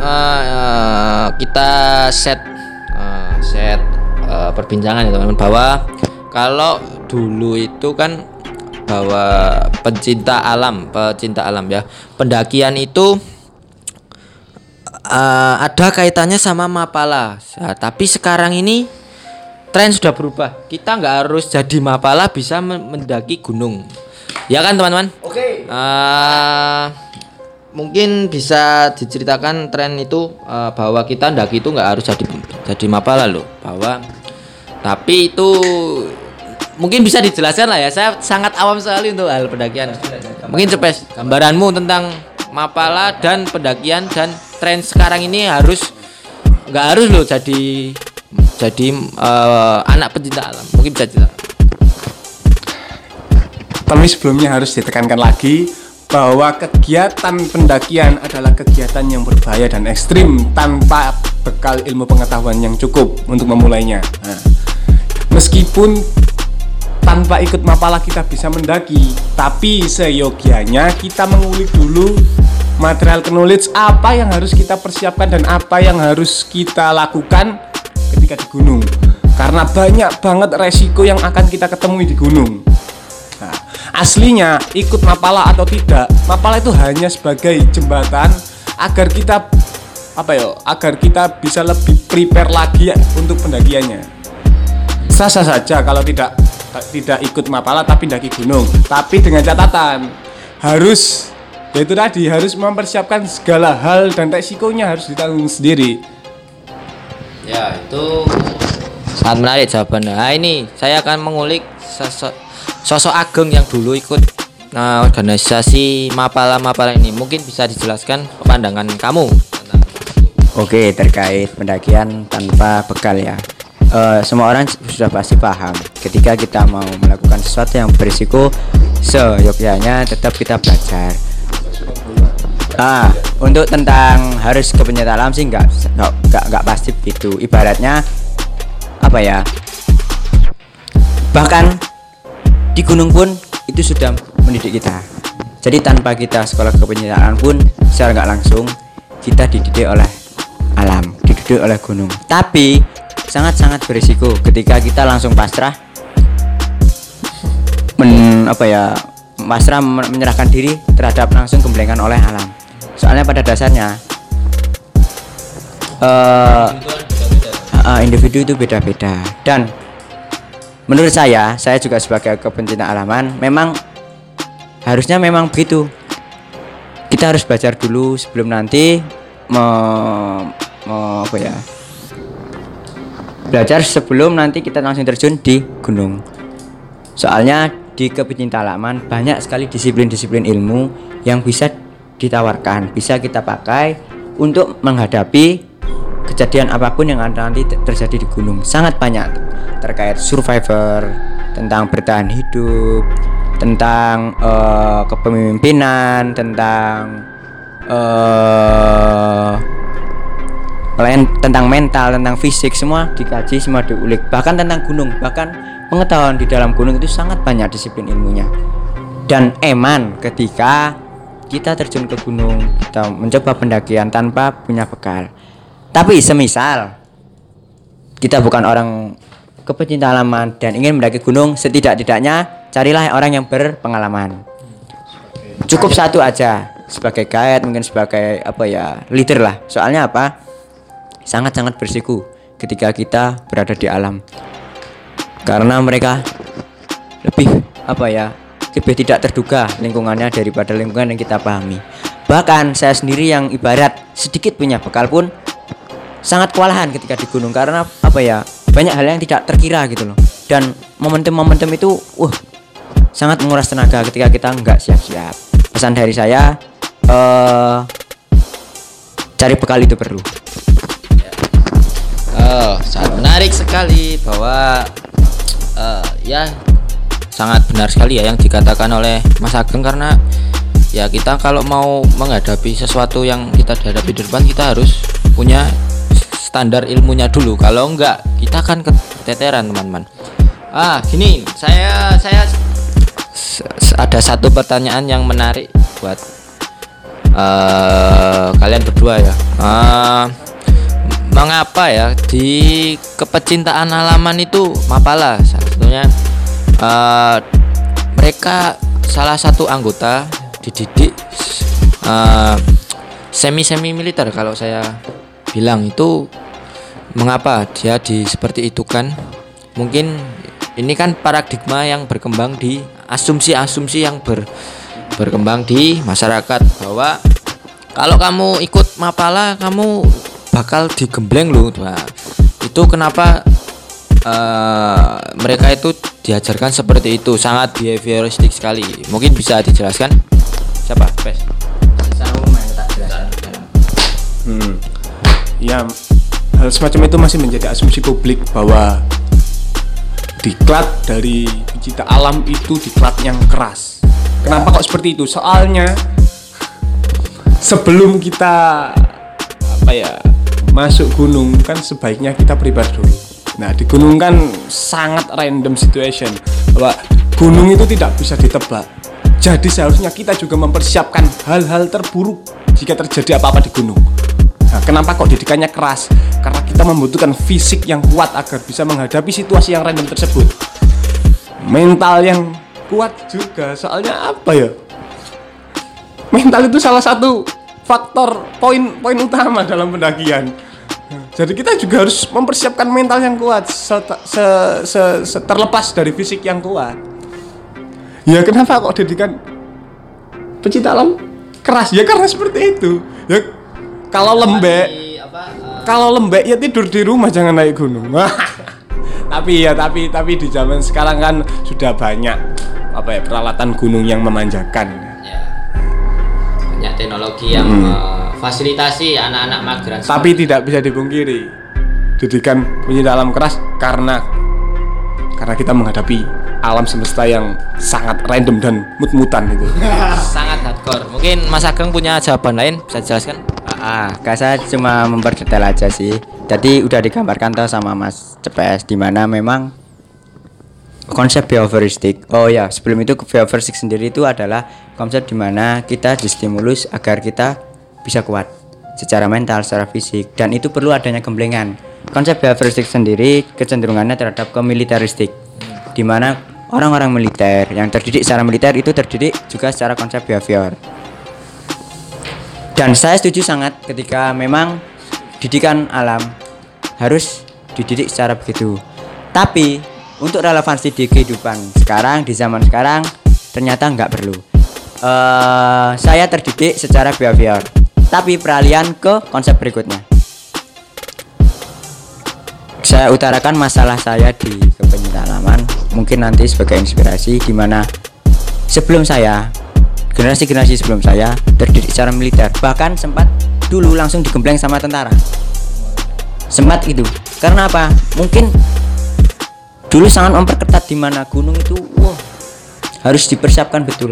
eh, kita set eh, set eh, perbincangan ya teman-teman bahwa kalau dulu itu kan bahwa pencinta alam pecinta alam ya pendakian itu eh, ada kaitannya sama mapala. Ya, tapi sekarang ini tren sudah berubah. Kita nggak harus jadi mapala bisa men- mendaki gunung. Ya kan teman-teman?
Oke.
Eh, mungkin bisa diceritakan tren itu eh, bahwa kita ndaki itu nggak harus jadi jadi mapala loh. Bahwa tapi itu mungkin bisa dijelaskan lah ya. Saya sangat awam sekali untuk hal pendakian. Mungkin cepes gambaranmu tentang mapala dan pendakian dan tren sekarang ini harus nggak harus loh jadi jadi eh, anak pencinta alam. Mungkin bisa cerita
Tapi sebelumnya harus ditekankan lagi bahwa kegiatan pendakian adalah kegiatan yang berbahaya dan ekstrim tanpa bekal ilmu pengetahuan yang cukup untuk memulainya. Nah, meskipun tanpa ikut mapala kita bisa mendaki, tapi seyogianya kita mengulik dulu material knowledge apa yang harus kita persiapkan dan apa yang harus kita lakukan ketika di gunung. Karena banyak banget resiko yang akan kita ketemui di gunung. Nah, aslinya ikut mapala atau tidak, mapala itu hanya sebagai jembatan agar kita apa ya, agar kita bisa lebih prepare lagi untuk pendakiannya. Sah-sah saja kalau tidak tidak ikut mapala tapi daki gunung, tapi dengan catatan harus ya itu tadi harus mempersiapkan segala hal dan resikonya harus ditanggung sendiri
Ya, itu sangat menarik jawabannya. Nah, ini saya akan mengulik sosok sosok Ageng yang dulu ikut nah, organisasi Mapala-Mapala ini. Mungkin bisa dijelaskan pandangan kamu
Oke, terkait pendakian tanpa bekal ya. Eh, semua orang sudah pasti paham ketika kita mau melakukan sesuatu yang berisiko seyogyanya tetap kita belajar. Ah, untuk tentang harus ke penyerta alam sih nggak nggak nggak pasti begitu. Ibaratnya apa ya? Bahkan di gunung pun itu sudah mendidik kita. Jadi tanpa kita sekolah kepenyitaan pun secara nggak langsung kita dididik oleh alam, dididik oleh gunung. Tapi sangat-sangat berisiko ketika kita langsung pasrah. Men apa ya pasrah men- menyerahkan diri terhadap langsung gemblengan oleh alam. Soalnya pada dasarnya eh uh, individu itu beda-beda. Dan menurut saya saya juga sebagai kepencinta alaman memang harusnya memang begitu. Kita harus belajar dulu sebelum nanti me, me- apa ya belajar sebelum nanti kita langsung terjun di gunung. Soalnya di kepencinta alaman banyak sekali disiplin-disiplin ilmu yang bisa ditawarkan bisa kita pakai untuk menghadapi kejadian apa pun yang nanti ter- terjadi di gunung. Sangat banyak terkait survivor tentang bertahan hidup tentang eh, kepemimpinan tentang eh lain tentang mental tentang fisik semua dikaji semua diulik. Bahkan tentang gunung bahkan pengetahuan di dalam gunung itu sangat banyak disiplin ilmunya. Dan eman ketika kita terjun ke gunung kita mencoba pendakian tanpa punya bekal. Tapi semisal kita bukan orang kepecinta alaman dan ingin mendaki gunung setidak-tidaknya carilah orang yang berpengalaman. Cukup satu aja sebagai guide mungkin sebagai apa ya leader lah. Soalnya apa sangat-sangat berisiko ketika kita berada di alam. Karena mereka lebih apa ya lebih tidak terduga lingkungannya daripada lingkungan yang kita pahami. Bahkan saya sendiri yang ibarat sedikit punya bekal pun sangat kewalahan ketika di gunung karena apa ya banyak hal yang tidak terkira gitu loh. Dan momentum-momentum itu wah sangat menguras tenaga ketika kita nggak siap-siap. Pesan dari saya eh cari bekal itu perlu
Oh, sangat menarik sekali bahwa eh, ya sangat benar sekali ya yang dikatakan oleh Mas Ageng karena ya kita kalau mau menghadapi sesuatu yang kita hadapi di depan kita harus punya standar ilmunya dulu. Kalau enggak kita akan keteteran teman-teman. Ah, gini, saya saya ada satu pertanyaan yang menarik buat eh kalian berdua ya. Eh, mengapa ya? Di kepecintaan halaman itu Mapala satunya eh, mereka salah satu anggota dididik eh, semi semi militer kalau saya bilang itu. Mengapa dia di seperti itu kan? Mungkin ini kan paradigma yang berkembang di asumsi-asumsi yang ber, berkembang di masyarakat bahwa kalau kamu ikut Mapala kamu bakal digembleng loh Nah, itu kenapa eh, mereka itu diajarkan seperti itu sangat behavioristik sekali mungkin bisa dijelaskan siapa Pes
Hmm. Ya, hal semacam itu masih menjadi asumsi publik bahwa diklat dari pecinta alam itu diklat yang keras. Kenapa kok seperti itu? Soalnya sebelum kita apa ya masuk gunung kan sebaiknya kita prepare dulu. Nah di gunung kan sangat random situation bahwa gunung itu tidak bisa ditebak. Jadi seharusnya kita juga mempersiapkan hal-hal terburuk jika terjadi apa-apa di gunung. Nah, kenapa kok didikannya keras? Karena kita membutuhkan fisik yang kuat agar bisa menghadapi situasi yang random tersebut. Mental yang kuat juga, soalnya apa ya? Mental itu salah satu faktor poin-poin utama dalam pendakian. Jadi kita juga harus mempersiapkan mental yang kuat se- se- se- se- terlepas dari fisik yang kuat. Ya kenapa kok didikan pecinta alam keras ya karena seperti itu. Ya kalau lembek kalau lembek ya tidur di rumah jangan naik gunung. Tapi ya tapi tapi di zaman sekarang kan sudah banyak apa ya peralatan gunung yang memanjakan.
Ya. Banyak teknologi yang fasilitasi anak-anak mageran
tapi tidak bisa dipungkiri didikan pencinta alam keras karena karena kita menghadapi alam semesta yang sangat random dan mut-mutan itu
sangat hardcore mungkin Mas Ageng punya jawaban lain bisa dijelaskan
Ah, Kak saya cuma memperdetail aja sih. Tadi udah digambarkan tuh sama Mas Cepes di mana memang konsep behavioristik. Oh ya, sebelum itu behavioristik sendiri itu adalah konsep di mana kita distimulus agar kita bisa kuat secara mental, secara fisik dan itu perlu adanya gemblengan. Konsep behavioristik sendiri kecenderungannya terhadap ke militeristik. Di mana orang-orang militer yang terdidik secara militer itu terdidik juga secara konsep behavior dan saya setuju sangat ketika memang didikan alam harus dididik secara begitu tapi untuk relevansi di kehidupan sekarang di zaman sekarang ternyata nggak perlu uh, saya terdidik secara behavior tapi peralihan ke konsep berikutnya. Saya utarakan masalah saya di kepenyintalaman mungkin nanti sebagai inspirasi di mana sebelum saya generasi-generasi sebelum saya terdidik secara militer. Bahkan sempat dulu langsung digembleng sama tentara. Sempat itu karena apa? Mungkin dulu sangat memperketat di mana gunung itu wah harus dipersiapkan betul.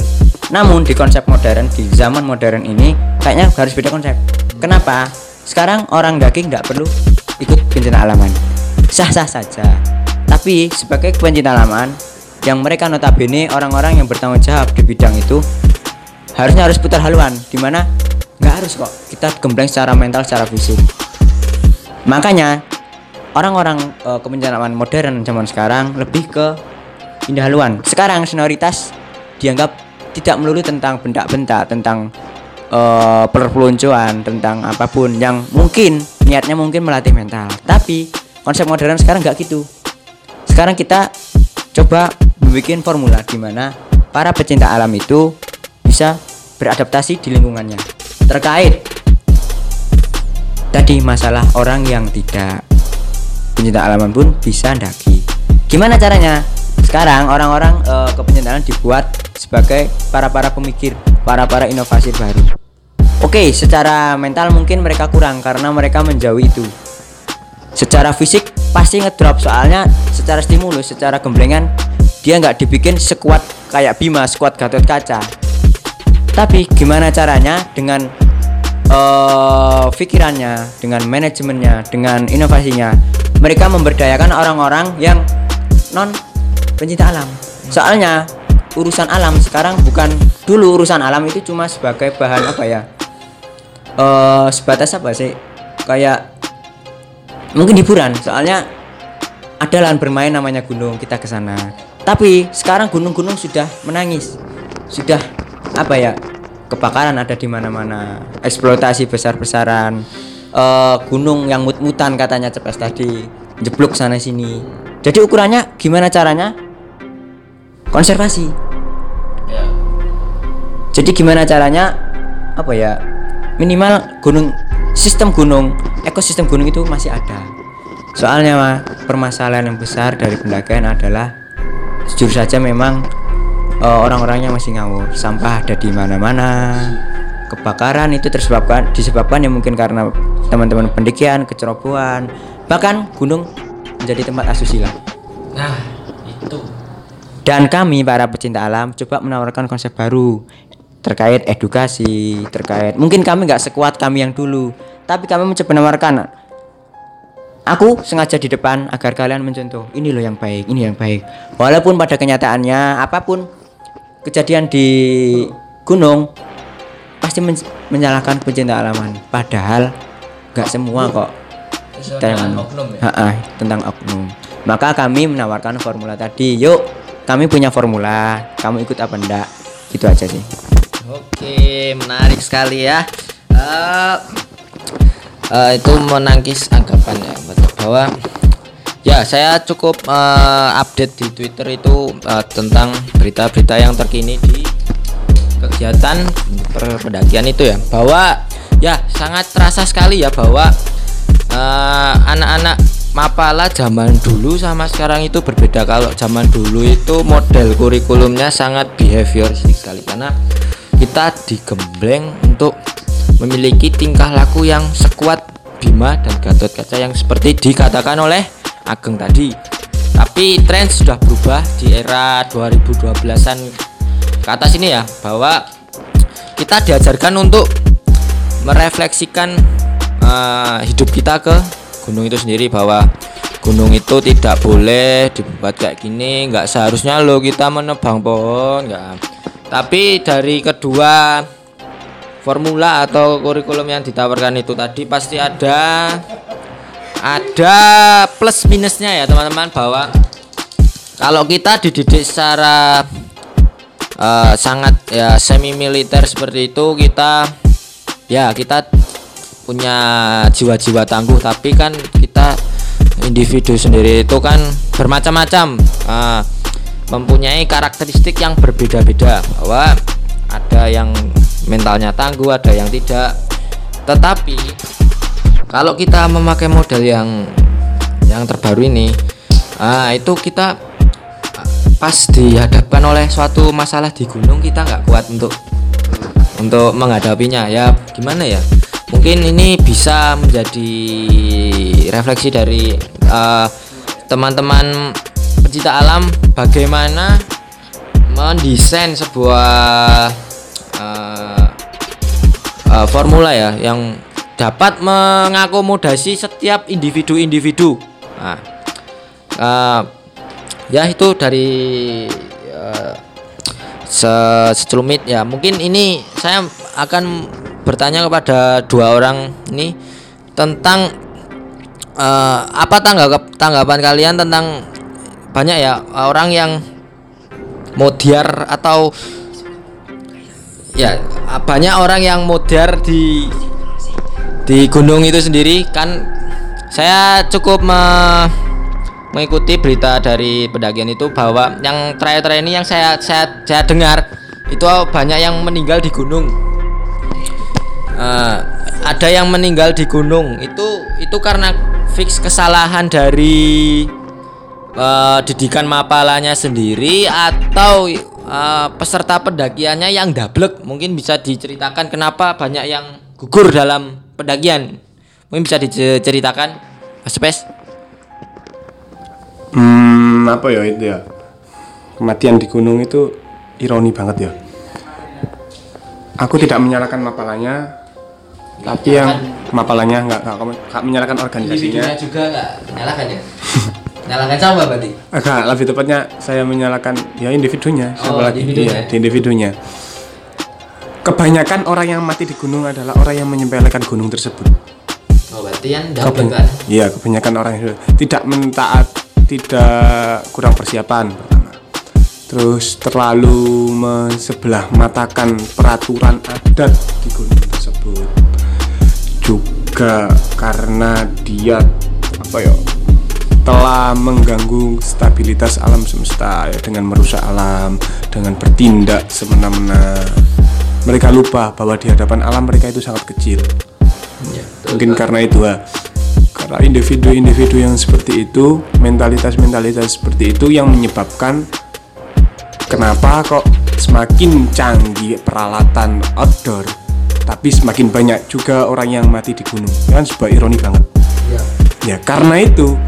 Namun di konsep modern di zaman modern ini kayaknya harus beda konsep. Kenapa? Sekarang orang daging tidak perlu ikut bencana alaman. Sah-sah saja. Tapi sebagai pencinta alaman yang mereka notabene orang-orang yang bertanggung jawab di bidang itu harusnya harus putar haluan di mana nggak harus kok kita gembleng secara mental secara fisik. Makanya orang-orang uh, kebencanaan modern zaman sekarang lebih ke indah haluan. Sekarang senioritas dianggap tidak melulu tentang benda-benda tentang uh, perpeloncoan tentang apa pun yang mungkin niatnya mungkin melatih mental. Tapi konsep modern sekarang nggak gitu. Sekarang kita coba membuat formula di mana para pecinta alam itu bisa beradaptasi di lingkungannya. Terkait tadi masalah orang yang tidak pencinta alaman pun bisa ndaki gimana caranya sekarang orang-orang e, kepencintaan dibuat sebagai para para pemikir para para inovasi baru. Oke secara mental mungkin mereka kurang karena mereka menjauhi itu. Secara fisik pasti ngedrop soalnya secara stimulus secara gemblengan dia nggak dibikin sekuat kayak Bima sekuat Gatot Kaca. Tapi gimana caranya dengan uh, pikirannya dengan manajemennya dengan inovasinya? Mereka memberdayakan orang-orang yang non pencinta alam. Soalnya urusan alam sekarang bukan dulu urusan alam itu cuma sebagai bahan apa ya? Uh, sebatas apa sih? Kayak mungkin hiburan. Soalnya ada lahan bermain namanya gunung kita ke sana. Tapi sekarang gunung-gunung sudah menangis. Sudah apa ya? Kebakaran ada di mana-mana. Eksploitasi besar-besaran. Uh, gunung yang mut-mutan katanya cepet tadi. Jeblok sana sini jadi ukurannya gimana caranya? Konservasi.
Ya.
Jadi gimana caranya? Apa ya? Minimal gunung sistem gunung ekosistem gunung itu masih ada. Soalnya mah permasalahan yang besar dari pendakian adalah jujur saja memang uh, orang-orangnya masih ngawur. Sampah ada di mana-mana. Kebakaran itu tersebabkan disebabkan ya mungkin karena teman-teman pendakian kecerobohan bahkan gunung menjadi tempat asusila
nah itu
dan kami para pecinta alam coba menawarkan konsep baru terkait edukasi, terkait mungkin kami nggak sekuat kami yang dulu, tapi kami mencoba menawarkan. Aku sengaja di depan agar kalian mencontoh. Ini loh yang baik, ini yang baik. Walaupun pada kenyataannya apa pun kejadian di gunung pasti men menyalahkan pecinta alaman. Padahal nggak semua kok. Tentang
oknum ya?
Ha-ha, tentang oknum. Maka kami menawarkan formula tadi. Yuk, kami punya formula. Kamu ikut apa enggak? Gitu aja sih.
Oke, menarik sekali ya. Eh, eh, itu menangkis anggapan ya bahwa ya saya cukup eh, update di Twitter itu eh, tentang berita-berita yang terkini di kegiatan pendakian itu ya bahwa ya sangat terasa sekali ya bahwa eh, anak-anak Mapala zaman dulu sama sekarang itu berbeda. Kalau zaman dulu itu model kurikulumnya sangat behavioristik sekali karena kita digembleng untuk memiliki tingkah laku yang sekuat Bima dan Gatot Kaca yang seperti dikatakan oleh Ageng tadi. Tapi tren sudah berubah di era 2012an ke atas ini ya bahwa kita diajarkan untuk merefleksikan eh, hidup kita ke gunung itu sendiri bahwa gunung itu tidak boleh dibuat kayak gini nggak seharusnya lo kita menebang pohon nggak. Tapi dari kedua formula atau kurikulum yang ditawarkan itu tadi pasti ada ada plus minusnya ya teman-teman bahwa kalau kita dididik secara eh, sangat ya semi militer seperti itu kita ya kita punya jiwa-jiwa tangguh tapi kan kita individu sendiri itu kan bermacam-macam eh, mempunyai karakteristik yang berbeda-beda bahwa ada yang mentalnya tangguh ada yang tidak. Tetapi kalau kita memakai model yang yang terbaru ini ah itu kita pas dihadapkan oleh suatu masalah di gunung kita nggak kuat untuk untuk menghadapinya. Ya gimana ya mungkin ini bisa menjadi refleksi dari eh, teman-teman pecinta alam bagaimana mendesain sebuah eh, eh, formula ya yang dapat mengakomodasi setiap individu-individu. Nah, eh, ya itu dari eh, se- secelumit ya. Mungkin ini saya akan bertanya kepada dua orang ini tentang eh, apa tanggap tanggapan kalian tentang banyak ya orang yang modiar atau ya banyak orang yang modar di di gunung itu sendiri. Kan saya cukup me- mengikuti berita dari pendakian itu bahwa yang terakhir-terakhir ini yang saya saya saya dengar itu banyak yang meninggal di gunung Eh, ada yang meninggal di gunung itu itu karena fix kesalahan dari eh, didikan mapalanya sendiri atau eh, peserta pendakiannya yang dablek mungkin bisa diceritakan kenapa banyak yang gugur dalam pendakian mungkin bisa diceritakan Mas Pes
Hmm, apa ya itu ya? Kematian di gunung itu ironi banget ya. Aku tidak menyalahkan mapalanya, tapi yang mapalanya nggak nggak menyalahkan organisasinya.
juga nggak menyalahkan ya menyalahkan sama berarti
lebih tepatnya saya menyalahkan ya individunya, siapa
Oh,
lagi
individunya.
Iya, di individunya. Kebanyakan orang yang mati di gunung adalah orang yang menyepelekan gunung tersebut.
oh berarti yang kan
Iya, kebanyakan orang yang tidak mentaat, tidak kurang persiapan pertama. Terus terlalu sebelah matakan peraturan adat di gunung. Juga karena dia apa ya telah mengganggu stabilitas alam semesta ya dengan merusak alam, dengan bertindak semena-mena. Mereka lupa bahwa di hadapan alam mereka itu sangat kecil mungkin karena itu ha. karena individu-individu yang seperti itu mentalitas-mentalitas seperti itu yang menyebabkan kenapa kok semakin canggih peralatan outdoor tapi semakin banyak juga orang yang mati di gunung. Kan sebuah ironi banget. Ya karena itu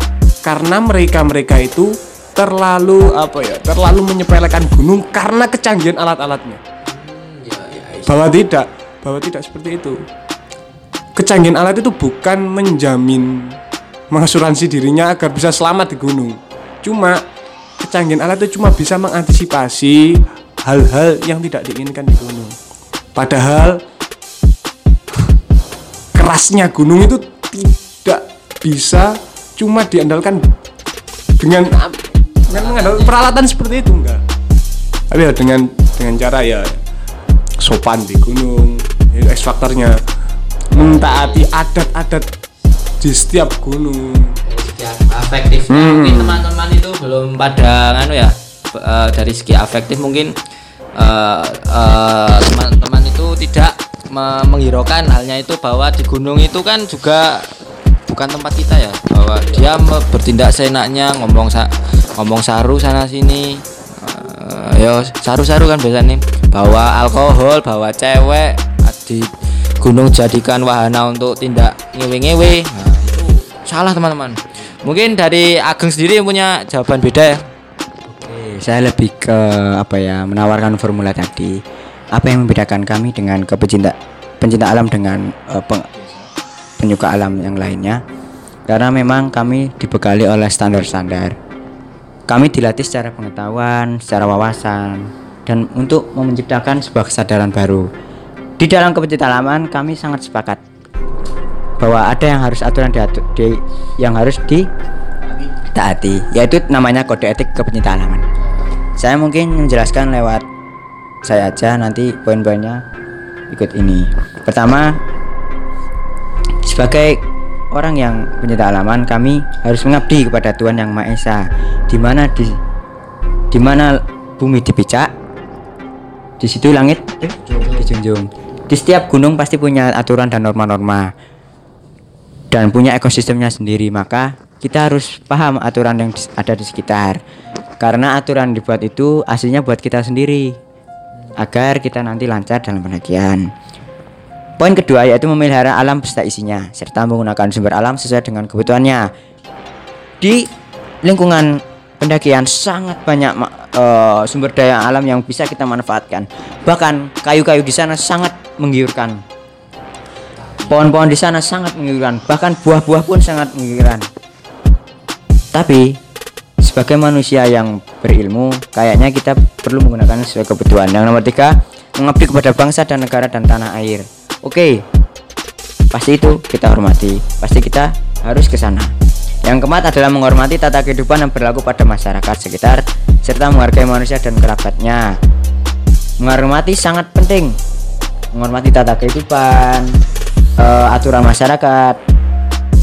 karena mereka-mereka itu terlalu apa ya terlalu menyepelekan gunung karena kecanggihan alat-alatnya. Bahwa tidak bahwa tidak seperti itu. Kecanggihan alat itu bukan menjamin mengasuransi dirinya agar bisa selamat di gunung. Cuma kecanggihan alat itu cuma bisa mengantisipasi hal-hal yang tidak diinginkan di gunung. Padahal kerasnya gunung itu tidak bisa cuma diandalkan dengan dengan mengandalkan peralatan seperti itu enggak. Tapi ya dengan dengan cara ya sopan di gunung, itu X faktornya mentaati adat-adat di setiap gunung.
ya, afektif
Hmm.
mungkin teman-teman itu belum pada nganu ya eh, dari segi afektif mungkin eh, eh, teman-teman itu tidak menghiraukan halnya itu bahwa di gunung itu kan juga bukan tempat kita ya bahwa dia bertindak seenaknya ngomong sa ngomong saru sana sini. Eh, ya saru-saru kan biasanya. Bawa alkohol bawa cewek di gunung jadikan wahana untuk tindak ngewe-ngewe. Nah, itu salah teman-teman. Mungkin dari Ageng sendiri yang punya jawaban beda ya.
Saya lebih ke apa ya menawarkan formula tadi. Apa yang membedakan kami dengan ke pecinta pencinta alam dengan eh, peng- penyuka alam yang lainnya? Karena memang kami dibekali oleh standar-standar. Kami dilatih secara pengetahuan, secara wawasan, dan untuk menciptakan sebuah kesadaran baru. Di dalam kepecinta alaman kami sangat sepakat bahwa ada yang harus aturan diatur, di, yang harus di taati yaitu namanya kode etik kepecinta alaman saya mungkin menjelaskan lewat saya aja nanti poin-poinnya ikut ini. Pertama sebagai orang yang pencinta alaman kami harus mengabdi kepada Tuhan yang Maha Esa. Di mana di di mana bumi dipijak di situ langit dijunjung. Di setiap gunung pasti punya aturan dan norma-norma dan punya ekosistemnya sendiri. Maka kita harus paham aturan yang ada di sekitar. Karena aturan dibuat itu aslinya buat kita sendiri agar kita nanti lancar dalam pendakian poin kedua yaitu memelihara alam beserta isinya serta menggunakan sumber alam sesuai dengan kebutuhannya. Di lingkungan pendakian sangat banyak eh, sumber daya alam yang bisa kita manfaatkan. Bahkan kayu-kayu di sana sangat menggiurkan. Pohon-pohon di sana sangat menggiurkan, bahkan buah-buah pun sangat menggiurkan. Tapi sebagai manusia yang berilmu, kayaknya kita perlu menggunakan sesuai kebutuhan. Yang nomor tiga, mengabdi kepada bangsa dan negara dan tanah air. Oke, pasti itu kita hormati, pasti kita harus ke sana. Yang keempat adalah menghormati tata kehidupan yang berlaku pada masyarakat sekitar serta menghargai manusia dan kerabatnya. Menghormati sangat penting. Menghormati tata kehidupan, eh, aturan masyarakat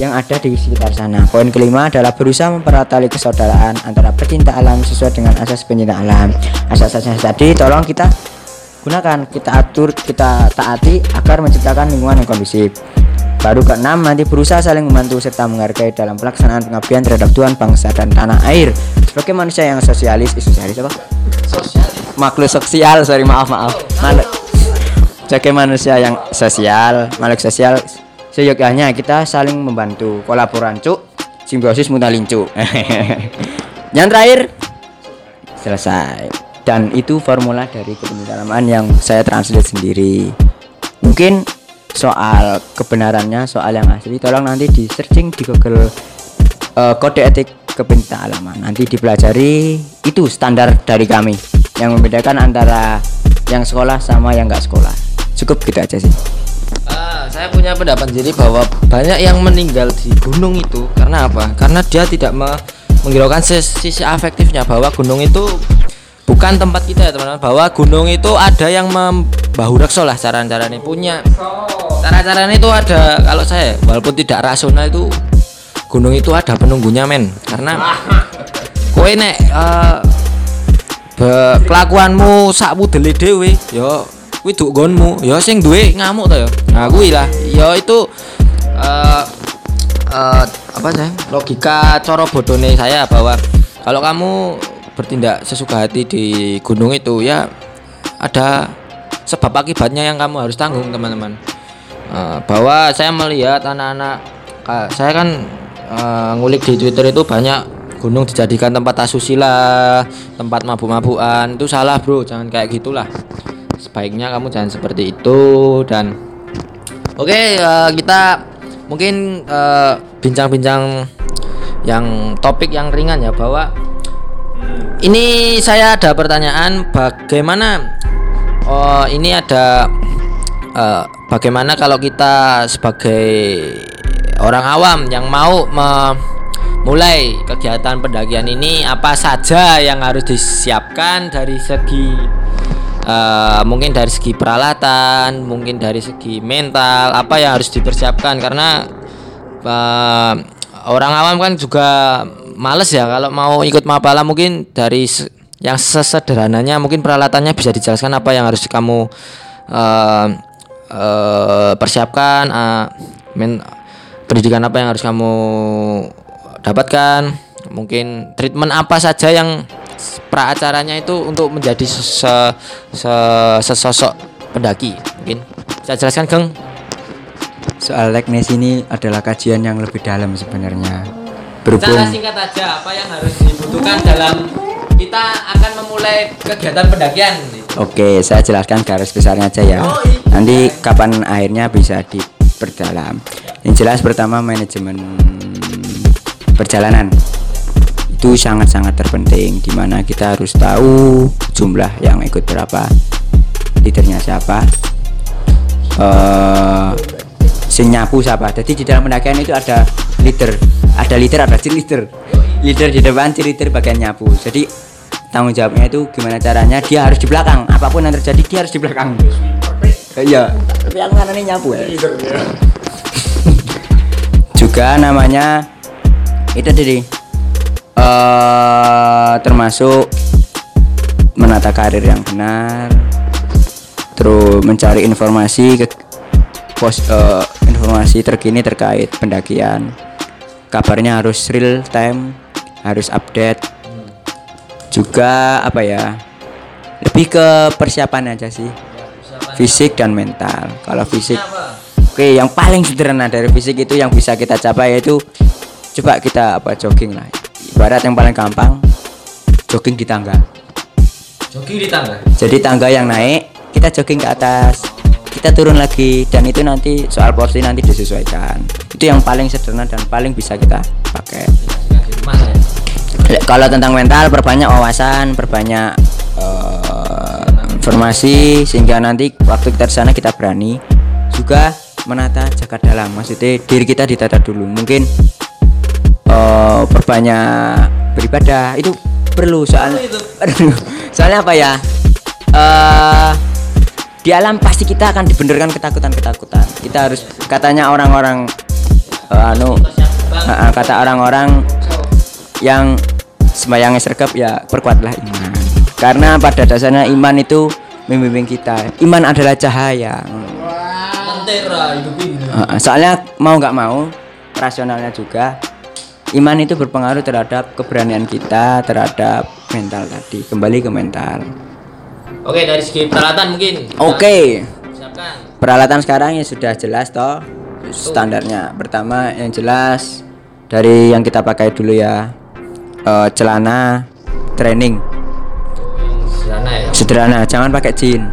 yang ada di sekitar sana. Poin kelima adalah berusaha mempererat tali persaudaraan antara pecinta alam sesuai dengan asas pencinta alam. Asas-asas tadi tolong kita gunakan, kita atur, kita taati agar menciptakan lingkungan yang kondusif. Baru keenam nanti berusaha saling membantu serta menghargai dalam pelaksanaan pengabdian terhadap Tuhan, bangsa dan tanah air. Sebagai manusia yang sosialis, eh, sosialis apa? Makhluk sosial, sorry maaf maaf. Makhluk sebagai manusia yang sosial, makhluk sosial, seyogyanya kita saling membantu, kolaboran cuk, simbiosis mutalincu. yang terakhir selesai. Dan itu formula dari kebenaran yang saya translate sendiri. Mungkin soal kebenarannya, soal yang asli, tolong nanti di searching di Google eh, kode etik kepentingan alaman. Nanti dipelajari itu standar dari kami yang membedakan antara yang sekolah sama yang nggak sekolah. Cukup gitu aja sih.
Ah, saya punya pendapat sendiri bahwa banyak yang meninggal di gunung itu karena apa? Karena dia tidak me- menghiraukan sis- sisi afektifnya bahwa gunung itu bukan tempat kita ya teman-teman. Bahwa gunung itu ada yang membahu rekso lah cara-caranya punya cara-caranya itu ada kalau saya walaupun tidak rasional itu gunung itu ada penunggunya men karena kowe nek be- kelakuanmu sak mudele dhewe ya kuwi duk nggonmu ya sing duwe ngamuk to ya nah kuwi lah ya itu eh eh, apa sih logika cara bodone saya bahwa kalau kamu bertindak sesuka hati di gunung itu ya ada sebab akibatnya yang kamu harus tanggung teman-teman Eh, bahwa saya melihat anak-anak ka- saya kan eh, ngulik di Twitter itu banyak gunung dijadikan tempat asusila, tempat mabuk-mabukan. Itu salah, Bro. Jangan kayak gitulah. Sebaiknya kamu jangan seperti itu dan Oke, eh, kita mungkin eh, bincang-bincang yang topik yang ringan ya bahwa ini saya ada pertanyaan bagaimana oh ini ada eh, bagaimana kalau kita sebagai orang awam yang mau memulai kegiatan pendakian ini apa saja yang harus disiapkan dari segi eh, mungkin dari segi peralatan mungkin dari segi mental apa yang harus dipersiapkan. Karena eh, orang awam kan juga males ya kalau mau ikut mapala mungkin dari yang sesederhananya mungkin peralatannya bisa dijelaskan apa yang harus kamu eh, eh, persiapkan eh, men- pendidikan apa yang harus kamu dapatkan. Mungkin treatment apa saja yang pra acaranya itu untuk menjadi se- se- sesosok pendaki mungkin bisa jelaskan Geng
Soal teknis ini adalah kajian yang lebih dalam sebenarnya.
Cara
Berhubung
singkat aja apa yang harus dibutuhkan dalam kita akan memulai kegiatan pendakian.
Oke, saya jelaskan garis besarnya aja ya. Nanti kapan akhirnya bisa diperdalam. Yang jelas pertama manajemen perjalanan itu sangat-sangat terpenting di mana kita harus tahu jumlah yang ikut berapa, leadernya siapa, eh sing nyapu siapa. Jadi di dalam pendakian itu ada leader, ada leader, ada cheerleader. Leader di depan, cheerleader bagian nyapu. Jadi tanggung jawabnya itu gimana caranya dia harus di belakang. Apa pun yang terjadi dia harus di belakang. Iya. Tapi aku kan ini nyapu ya. Juga namanya itu tadi eh termasuk menata karir yang benar terus mencari informasi ke pos eh, informasi terkini terkait pendakian. Kabarnya harus real time harus update. Juga apa ya lebih ke persiapan aja sih. Fisik dan mental. Kalau fisik oke yang paling sederhana dari fisik itu yang bisa kita capai yaitu coba kita apa jogging lah ibarat yang paling gampang jogging di tangga.
Jogging di tangga.
jadi tangga yang naik kita jogging ke atas. Kita turun lagi dan itu nanti soal porsi nanti disesuaikan. Itu yang paling sederhana dan paling bisa kita pakai.
Ya?
kalau tentang mental perbanyak wawasan perbanyak eh, informasi sehingga nanti waktu kita di sana kita berani juga menata jagat dalam. Maksudnya diri kita ditata dulu. Mungkin eh, perbanyak beribadah. Itu perlu soalnya soalnya apa ya? Eh di alam pasti kita akan dibenderkan ketakutan-ketakutan. Kita harus katanya orang-orang eh, anu kata orang-orang yang sembayangnya sergap ya perkuatlah iman karena pada dasarnya iman itu membimbing kita. Iman adalah cahaya. Soalnya mau nggak mau rasionalnya juga iman itu berpengaruh terhadap keberanian kita terhadap mental tadi. Kembali ke mental.
Oke, dari segi peralatan mungkin.
oke.
Siapkan.
peralatan sekarang ya sudah jelas toh standarnya. Pertama yang jelas dari yang kita pakai dulu ya eh, celana training.
Sana ya.
sederhana jangan pakai jin.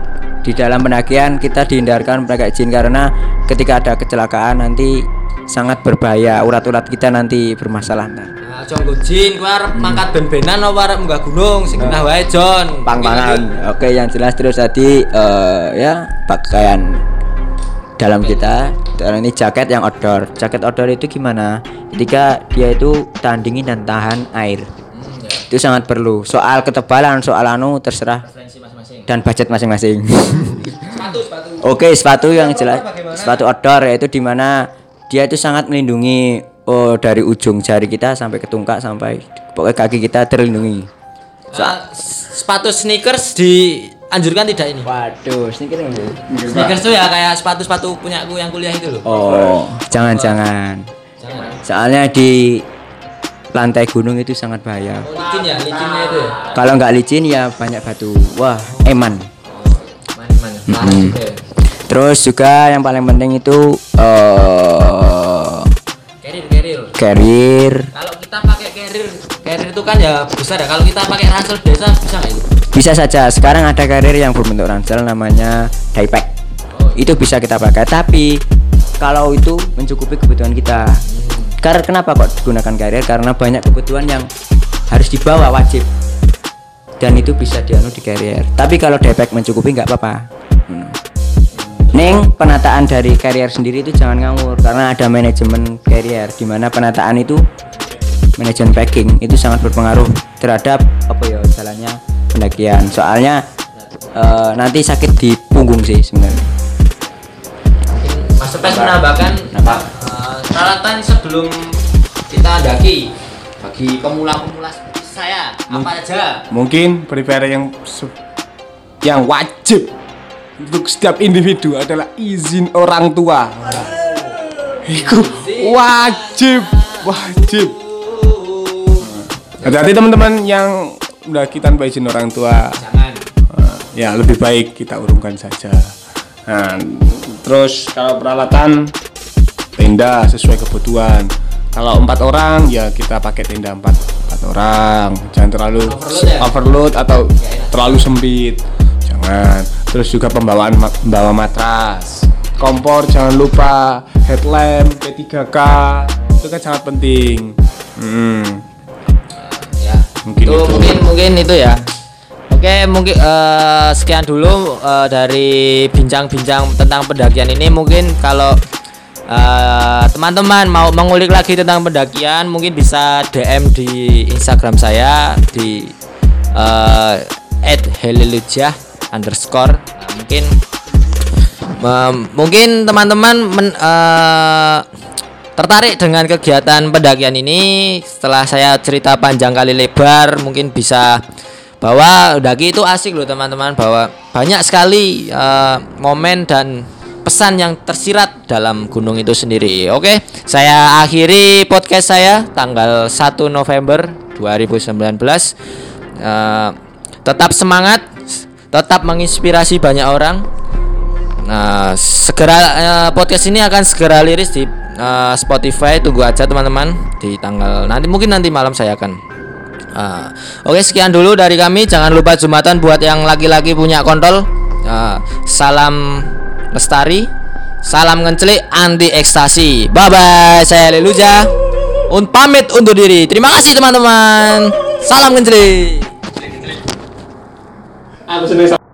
Di dalam pendakian kita dihindarkan pakai jin karena ketika ada kecelakaan nanti sangat berbahaya. Urat-urat kita nanti bermasalah ntar
Nah, Jonggo Jin, kuwi arep mangkat ben-benan apa arep munggah gunung? Sing genah wae, Jon.
pang-pangan oke yang jelas terus tadi eh, ya pakaian dalam kita. Dan ini jaket yang outdoor. Jaket outdoor itu gimana? Ketika dia itu tahan dingin dan tahan air. Itu sangat perlu. Soal ketebalan soal anu terserah. Dan budget masing-masing. Oke, sepatu yang jelas. Sepatu outdoor yaitu di mana dia itu sangat melindungi oh dari ujung jari kita sampai ke tungkak sampai pokoknya kaki kita terlindungi.
Ah, s- sepatu sneakers dianjurkan tidak ini?
Waduh, sneaker ini.
Sneakers tuh ya kayak sepatu-sepatu punyaku yang kuliah itu loh.
Oh, jangan-jangan.
Jangan.
Soalnya di lantai gunung itu sangat bahaya.
Oh, licin ya, licinnya itu ya.
Kalau nggak licin ya banyak batu. Wah, eman.
Man-man. Parah juga ya.
Terus juga yang paling penting itu
Carrier, carrier.
carrier
Kalau kita pakai carrier, carrier itu kan ya besar ya. Kalau kita pakai ransel biasa bisa nggak itu?
Bisa saja. Sekarang ada karir yang berbentuk ransel namanya diepack.
Oh,
Itu bisa kita pakai. Tapi kalau itu mencukupi kebutuhan kita. Karena kenapa kok digunakan karir? Karena banyak kebutuhan yang harus dibawa wajib. Dan itu bisa dianu di carrier. Tapi kalau diepack mencukupi nggak apa-apa. Hmm. Neng penataan dari carrier sendiri itu jangan ngawur karena ada manajemen carrier di mana penataan itu manajemen packing itu sangat berpengaruh terhadap apa ya jalannya pendakian. Soalnya eh, nanti sakit di punggung sih sebenarnya.
Mas Sepes menambahkan
Apa?
peralatan sebelum kita daki bagi pemula-pemula seperti saya apa aja?
Mungkin prepare yang yang wajib untuk setiap individu adalah izin orang tua. Itu wajib, wajib. Hati-hati teman-teman yang udah kita tanpa izin orang tua.
jangan
ya lebih baik kita urungkan saja nah, terus kalau peralatan tenda sesuai kebutuhan kalau empat orang ya kita pakai tenda empat empat orang jangan terlalu
Overload ya?
overload atau terlalu sempit jangan. Terus juga pembawaan membawa matras. Kompor jangan lupa. Headlamp P3K itu kan sangat penting. Hmm.
ya.
Mungkin
itu,
itu.
mungkin mungkin itu ya. Oke mungkin eh, sekian dulu eh, dari bincang-bincang tentang pendakian ini. Mungkin kalau eh, teman-teman mau mengulik lagi tentang pendakian mungkin bisa DM di Instagram saya di eh, @helilujah underscore. Nah, mungkin Mem- mungkin teman-teman men- eh, tertarik dengan kegiatan pendakian ini. Setelah saya cerita panjang kali lebar mungkin bisa bahwa daki itu asik loh teman-teman. Bahwa banyak sekali eh, momen dan pesan yang tersirat dalam gunung itu sendiri. Oke saya akhiri podcast saya tanggal 1 November 2019 Eh, tetap semangat tetap menginspirasi banyak orang Nah, segera eh, podcast ini akan segera liris di eh, Spotify. Tunggu aja teman-teman di tanggal nanti mungkin nanti malam saya akan. Ah, Oke sekian dulu dari kami. Jangan lupa jumatan buat yang laki-laki punya kontol. Ah, salam lestari, salam ngencelik anti ekstasi. Bye bye. Saya Leluja. Un pamit undur diri. Terima kasih teman-teman. Salam ngencelik.
Aku seneng